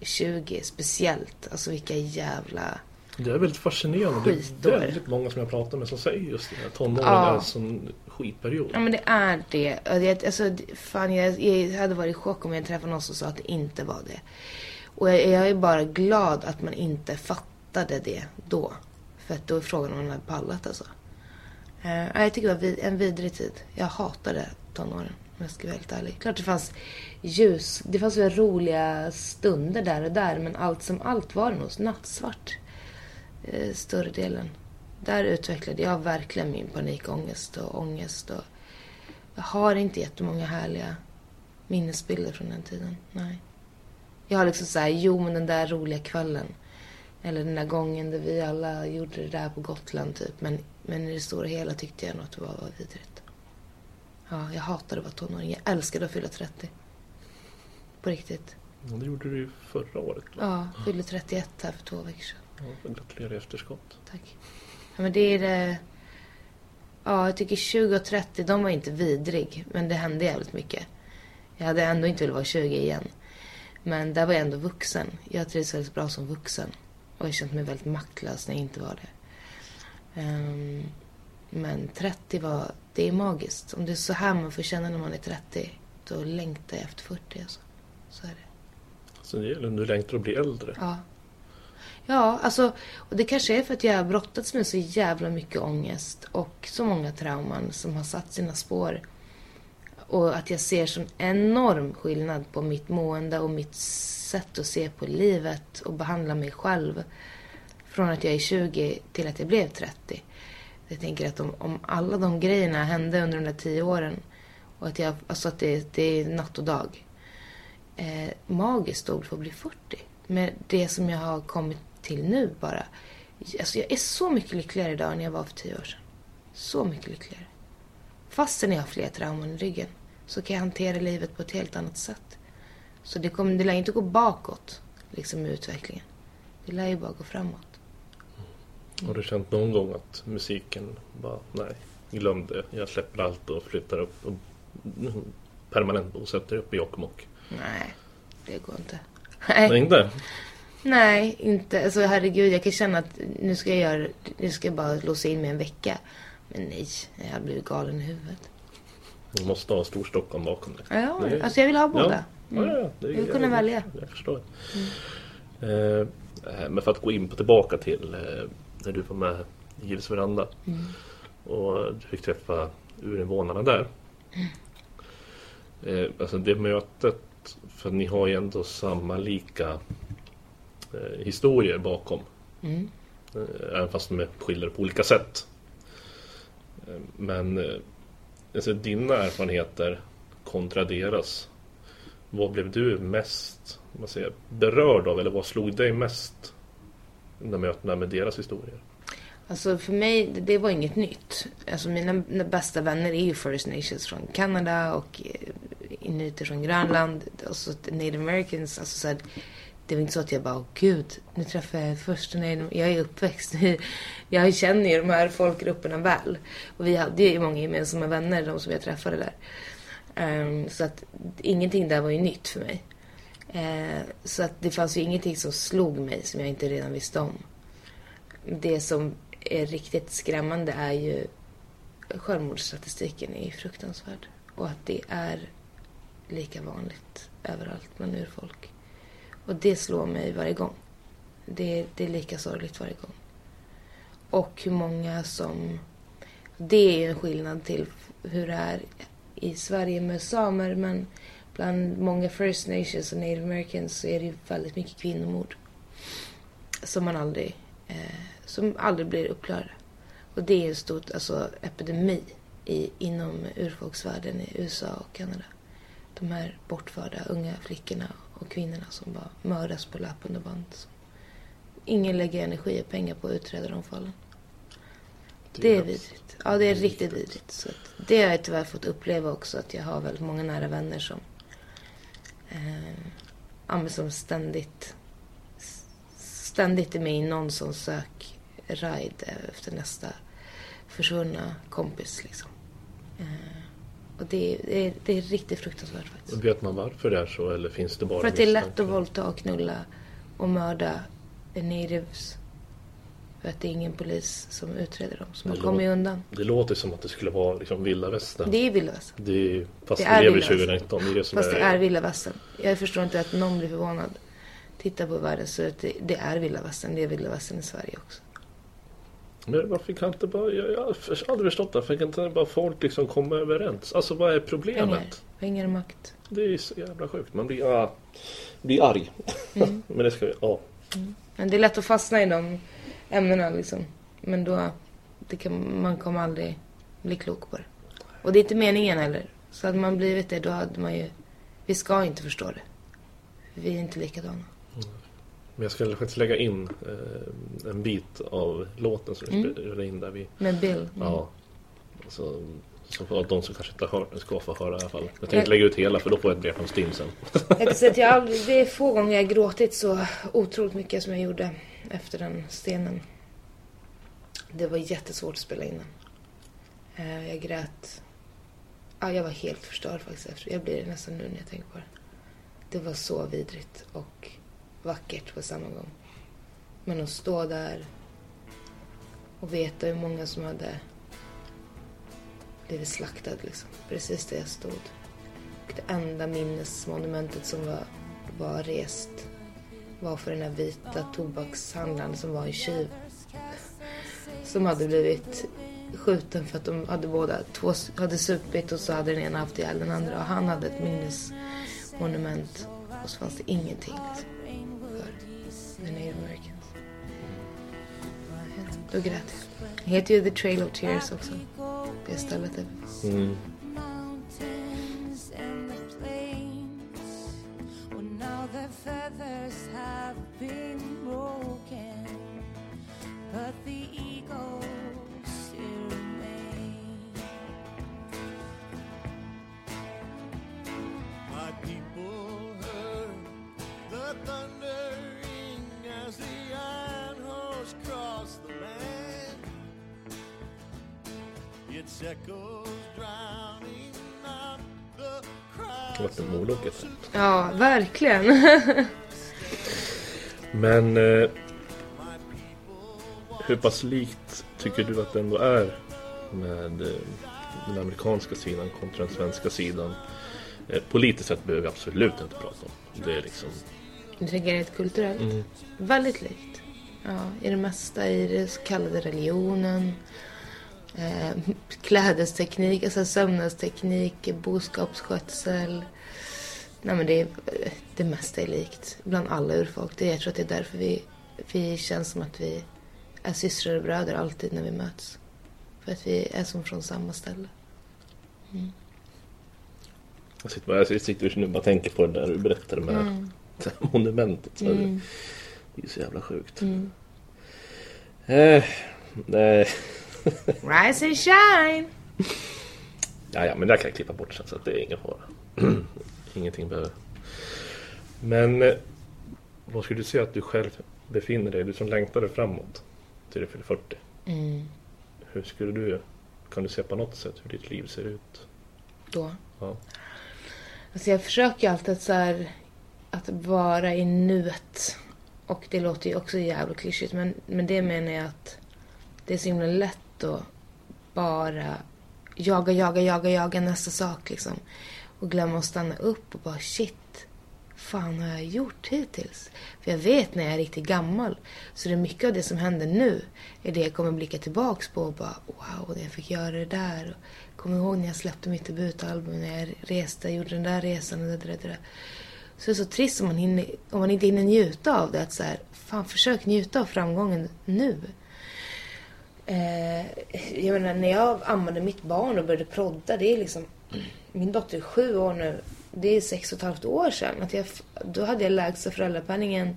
20 speciellt. Alltså vilka jävla... Det är väldigt fascinerande. Det Skitår. är väldigt många som jag pratar med som säger just det. Tonåren Ja. är sån skitperiod. Ja men det är det. Alltså, fan, jag, jag hade varit i chock om jag träffade någon som sa att det inte var det. Och jag, jag är bara glad att man inte fattade det då. För att då är frågan om man hade pallat alltså. Uh, jag tycker det var vid, en vidrig tid. Jag hatade tonåren om jag ska vara helt ärlig. Klart det fanns ljus. Det fanns väl roliga stunder där och där. Men allt som allt var det nog nattsvart. Uh, större delen. Där utvecklade jag verkligen min panikångest och ångest. Och jag har inte jättemånga härliga minnesbilder från den tiden. Nej. Jag har liksom så här, jo men den där roliga kvällen. Eller den där gången där vi alla gjorde det där på Gotland typ. Men, men i det stora hela tyckte jag nog att det var, vidrigt. Ja, jag hatade att vara tonåring. Jag älskade att fylla 30. På riktigt. Ja, det gjorde du ju förra året. va? Ja, fyllde 31 här för två veckor sedan. Ja, gratulerar i efterskott. Tack. Ja, men det är det... Ja, jag tycker 20 och 30, de var inte vidrig. Men det hände jävligt mycket. Jag hade ändå inte velat vara 20 igen. Men där var jag ändå vuxen. Jag trivs väldigt bra som vuxen. Och jag kände mig väldigt maktlös när jag inte var det. Ehm, men 30 var... Det är magiskt. Om det är så här man får känna när man är 30, då längtar jag efter 40 alltså. Så är det. Så det gäller du längtar att bli äldre. Ja. Ja, alltså, och det kanske är för att jag har brottats med så jävla mycket ångest och så många trauman som har satt sina spår. Och att jag ser sån enorm skillnad på mitt mående och mitt sätt att se på livet och behandla mig själv. Från att jag är 20 till att jag blev 30. Jag tänker att om, om alla de grejerna hände under de där tio åren och att jag, alltså att det, det är natt och dag eh, magiskt ord för att bli 40. Med det som jag har kommit till nu bara. Alltså jag är så mycket lyckligare idag än jag var för tio år sedan. Så mycket lyckligare. Fastän jag har fler trauman i ryggen så kan jag hantera livet på ett helt annat sätt. Så det, kommer, det lär inte gå bakåt liksom i utvecklingen. Det lär ju bara gå framåt. Har du känt någon gång att musiken bara, nej, glöm det. Jag släpper allt och flyttar upp och permanent bosätter upp i Jokkmokk. Nej, det går inte. Nej, Nej, inte? Nej inte. Alltså herregud, jag kan känna att nu ska jag göra, nu ska jag bara låsa in mig en vecka. Men nej, jag hade blivit galen i huvudet. Du måste ha Storstockholm bakom dig. Ja, Det är- alltså jag vill ha båda. Ja, ja, ja, det Jag vill kunna välja. Jag förstår. Eh, men för att gå in på tillbaka till eh, när du var med i Gills veranda Mm. och du fick träffa urinvånarna där. Eh, alltså det mötet, för ni har ju ändå samma lika eh, historier bakom. Mm. Eh, Även fast de skilda på olika sätt. Eh, Men eh, alltså, dina erfarenheter kontra deras. Vad blev du mest vad säger, berörd av? Eller vad slog dig mest? De mötena med deras historier. Alltså för mig, det- var inget nytt. Alltså mina, bästa vänner är ju First Nations från Kanada och eh, inuiter från Grönland. Och så Native Americans. Alltså så här, det var inte så att jag bara, åh gud, nu träffar jag först. Native Jag är uppväxt. (laughs) Jag känner ju de här folkgrupperna väl. Och vi hade ju många gemensamma vänner, de som jag träffade där. Um, så att ingenting där var ju nytt för mig. Uh, så att det fanns ju ingenting som slog mig som jag inte redan visste om. Det som är riktigt skrämmande är ju självmordsstatistiken är fruktansvärd. Och att det är lika vanligt överallt bland urfolk. Och det slår mig varje gång. Det, det är lika sorgligt varje gång. Och hur många som... Det är ju en skillnad till hur det är i Sverige med samer men bland många First Nations och Native Americans så är det ju väldigt mycket kvinnomord. Som man aldrig, eh, som aldrig blir uppklarade. Och det är en stor alltså, epidemi i, inom urfolksvärlden i USA och Kanada. De här bortförda unga flickorna och kvinnorna som bara mördas på löpande band. Ingen lägger energi och pengar på att utreda de fallen. Det är vidrigt. Ja, det är riktigt vidrigt. Så det har jag tyvärr fått uppleva också. Att jag har väldigt många nära vänner som, eh, ja, som ständigt, ständigt är med i någon som sök ride efter nästa försvunna kompis. Liksom. Eh, och det, är- det, är, riktigt fruktansvärt faktiskt. Vet man varför det är så eller finns det bara För att det är lätt att våldta och knulla och mörda natives. För att det är ingen polis som utreder dem. Så man Det kommer ju undan. Det låter som att det skulle vara liksom vilda västern. Det är vilda västern. Det är, fast Det är lever i vilda västern. 2019. Det är det som Fast det är, är vilda västern. Jag förstår inte att någon blir förvånad. Titta på världen så att det, det är vilda västern. Det är vilda västern i Sverige också. Men varför kan inte bara... Jag, jag har aldrig förstått det. Varför kan inte bara folk liksom komma överens? Alltså vad är problemet? Pengar. Pengar och makt. Det är så jävla sjukt. Man blir, ja, blir arg. Mm. (laughs) Men det ska ja. Men det är lätt att fastna i de ämnena liksom. Men då, det kan, man kommer aldrig bli klok på det. Och det är inte meningen heller. Så hade man blivit det, då hade man ju... Vi ska inte förstå det. Vi är inte likadana. Men jag skulle faktiskt lägga in eh, en bit av låten som du Mm. spelade in där vi... Med Bill. Mm. Ja. Så, så för att de som kanske inte hör, ska få höra i alla fall. Jag tänkte Jag- lägga ut hela för då får jag ett brev från Stim sen. Jag kan säga att jag aldrig, det är få gånger jag gråtit så otroligt mycket som jag gjorde efter den stenen. Det var jättesvårt att spela in den. Eh, Jag grät. Ja, jag var helt förstörd faktiskt. Efter. Jag blir det nästan nu när jag tänker på det. Det var så vidrigt och vackert på samma gång. Men att stå där och veta hur många som hade blivit slaktad liksom. Precis där jag stod. Och det enda minnesmonumentet som var, var rest var för den här vita tobakshandlaren som var en tjuv. Som hade blivit skjuten för att de hade båda två hade supit och så hade den ena haft ihjäl den andra. Och han hade ett minnesmonument. Och så fanns det ingenting liksom, Då grät. Det heter ju The Trail of Tears också. Det stället Mm. Verkligen. (laughs) Men eh, hur pass likt tycker du att det ändå är med eh, den amerikanska sidan kontra den svenska sidan? Eh, politiskt sett behöver vi absolut inte prata om. Det är liksom... Du tänker rent kulturellt? Mm. Väldigt likt. Ja, i det mesta i det så kallade religionen. Eh, klädesteknik, alltså sömnadsteknik, boskapsskötsel. Nej men det, är, det mesta är likt bland alla urfolk. Det, jag tror att det är därför vi, vi känns som att vi är systrar och bröder alltid när vi möts. För att vi är som från samma ställe. Jag sitter, bara, jag sitter och bara tänker på det där du berättade med Mm. (laughs) det här monumentet. Så Mm. Det är så jävla sjukt. Mm. Eh, Nej. Rise and shine! Ja, ja, men det kan jag klippa bort sen så att det är ingen fara. (clears throat) Ingenting behöver. Men eh, vad skulle du säga att du själv befinner dig? Du som längtade framåt till du fyller 40. Mm. Hur skulle du, kan du se på något sätt hur ditt liv ser ut? Då. Ja. Alltså jag försöker alltid så här, att vara i nuet. Och det låter ju också jävligt klyschigt men, men det menar jag att det är så himla lätt att bara jaga, jaga, jaga, jaga nästa sak liksom. Och glömma att stanna upp och bara shit, fan har jag gjort hittills? För jag vet när jag är riktigt gammal. Så det är mycket av det som händer nu är det jag kommer blicka tillbaks på och bara wow, jag fick göra det där. Och kommer ihåg när jag släppte mitt debutalbum, när jag reste, gjorde den där resan och det där, det där. Så det är så trist om man, hinner, om man inte hinner njuta av det. Att så här, fan försök njuta av framgången nu. Eh, jag menar, när jag ammade mitt barn och började prodda, det är liksom... Min dotter är sju år nu. Det är sex och ett halvt år sedan. Att jag, då hade jag lägsta föräldrapenningen.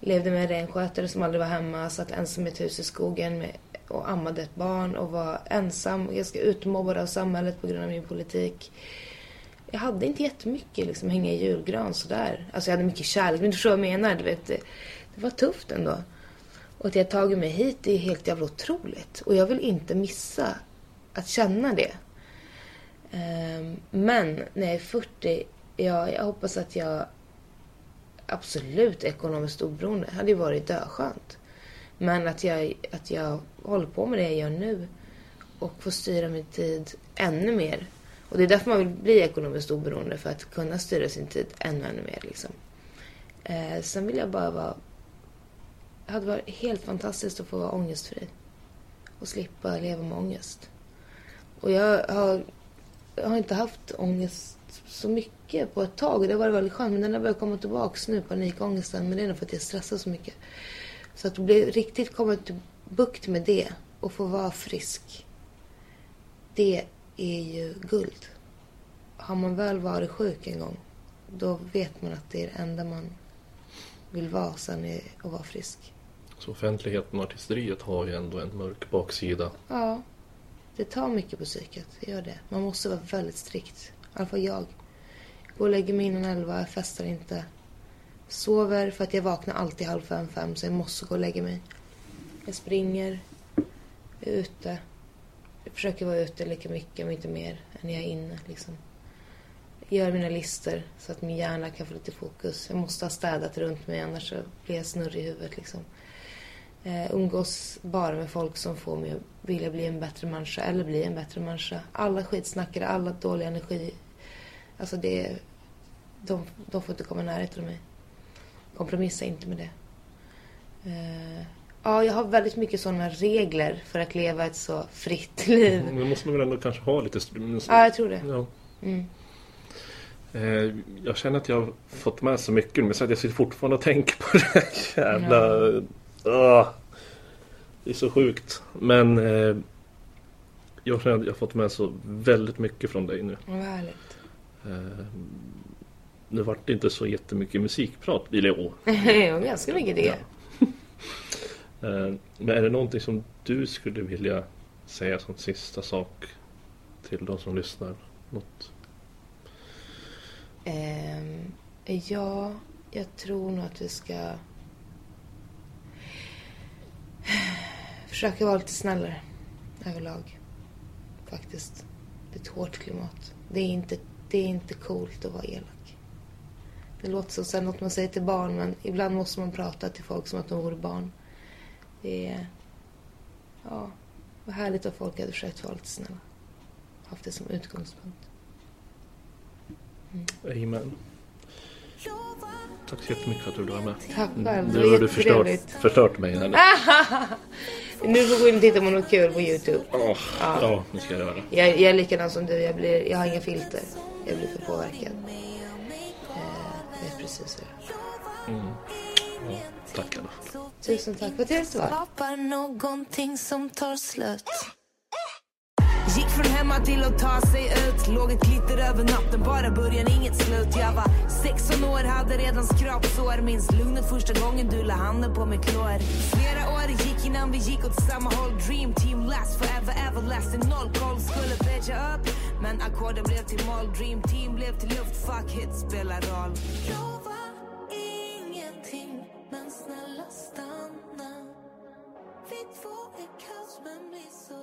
Levde med en renskötare som aldrig var hemma. Satt ensam i ett hus i skogen med, och ammade ett barn och var ensam. Ganska utmobbad av samhället på grund av min politik. Jag hade inte jättemycket liksom, hänga i julgran sådär. Alltså jag hade mycket kärlek. Men du förstår vad jag menar. Du vet, det, det var tufft ändå. Och att jag tagit mig hit det är helt jävla otroligt. Och jag vill inte missa att känna det. Ehm, men när jag är 40, ja, jag hoppas att jag absolut är ekonomiskt oberoende. Det hade ju varit döskönt. Men att jag, att jag håller på med det jag gör nu och får styra min tid ännu mer. Och det är därför man vill bli ekonomiskt oberoende, för att kunna styra sin tid ännu, ännu mer. Liksom. Eh, sen vill jag bara vara... Det hade varit helt fantastiskt att få vara ångestfri. Och slippa leva med ångest. Och jag har, har inte haft ångest så mycket på ett tag. Det varit väldigt skönt. Men den har börjat komma tillbaka nu, panikångesten. Men det är nog för att jag stressar så mycket. Så att bli riktigt komma till bukt med det och få vara frisk. Det är ju guld. Har man väl varit sjuk en gång, då vet man att det är det enda man vill vara sen är att vara frisk. Så offentligheten och artisteriet har ju ändå en mörk baksida. Ja, det tar mycket på psyket. Det gör det. Man måste vara väldigt strikt. I alla fall jag. Går och lägger mig innan elva, jag festar inte. Sover för att jag vaknar alltid halv fem, fem så jag måste gå och lägga mig. Jag springer, är ute. Jag försöker vara ute lika mycket, men inte mer, än jag är inne. Liksom. Gör mina listor så att min hjärna kan få lite fokus. Jag måste ha städat runt mig, annars blir jag snurrig i huvudet. Liksom. Eh, umgås bara med folk som får mig att vilja bli en bättre människa eller bli en bättre människa. Alla skitsnackare, alla dålig energi. Alltså det... De, de får inte komma i närheten av mig. Kompromissa inte med det. Eh, ja, jag har väldigt mycket sådana regler för att leva ett så fritt (laughs) liv. Men måste man väl ändå kanske ha lite... Ja, jag tror det. Ja. Mm. Eh, jag känner att jag har fått med så mycket men så att jag sitter fortfarande och tänker på det här jävla... Åh, det är så sjukt. Men eh, jag känner att jag har fått med så väldigt mycket från dig nu. Vad härligt. Eh, nu vart det inte så jättemycket musikprat. Eller jo. Ja, ganska mycket det. Eh, men är det någonting som du skulle vilja säga som sista sak till de som lyssnar? Något? Ehm, ja, jag tror nog att vi ska försöka vara lite snällare överlag. Faktiskt. Det är ett hårt klimat. Det är inte, det är inte coolt att vara elak. Det låter som något man säger till barn men ibland måste man prata till folk som att de vore barn. Det är... Ja, vad härligt att folk hade försökt vara lite snälla. Haft det som utgångspunkt. Amen. Tack så jättemycket för att du var med. Tack själv. Det Nu har du förstört, förstört mig här nu. (laughs) Nu får vi gå in och titta på något kul på Youtube. Åh, ja, det ska jag göra. Jag, jag är likadan som du. Jag, blir, jag har inga filter. Jag blir för påverkad. Eh, vet precis hur. Ja, tack i alla fall. Tusen tack. Vad trevligt det var. Gick från hemma till att ta sig ut. Låg ett glitter över natten, bara början, inget slut. Jag var 16 år, hade redan skrapsår. Minns lugnet första gången du la handen på mig lår. Flera år gick innan vi gick åt samma håll. Dream team last forever everlasting. Noll koll skulle pitcha upp. Men ackorden blev till moll Dream team blev till luft. Fuck hit spelar roll. Lova ingenting Men snälla stanna. Vi två är kaos men blir så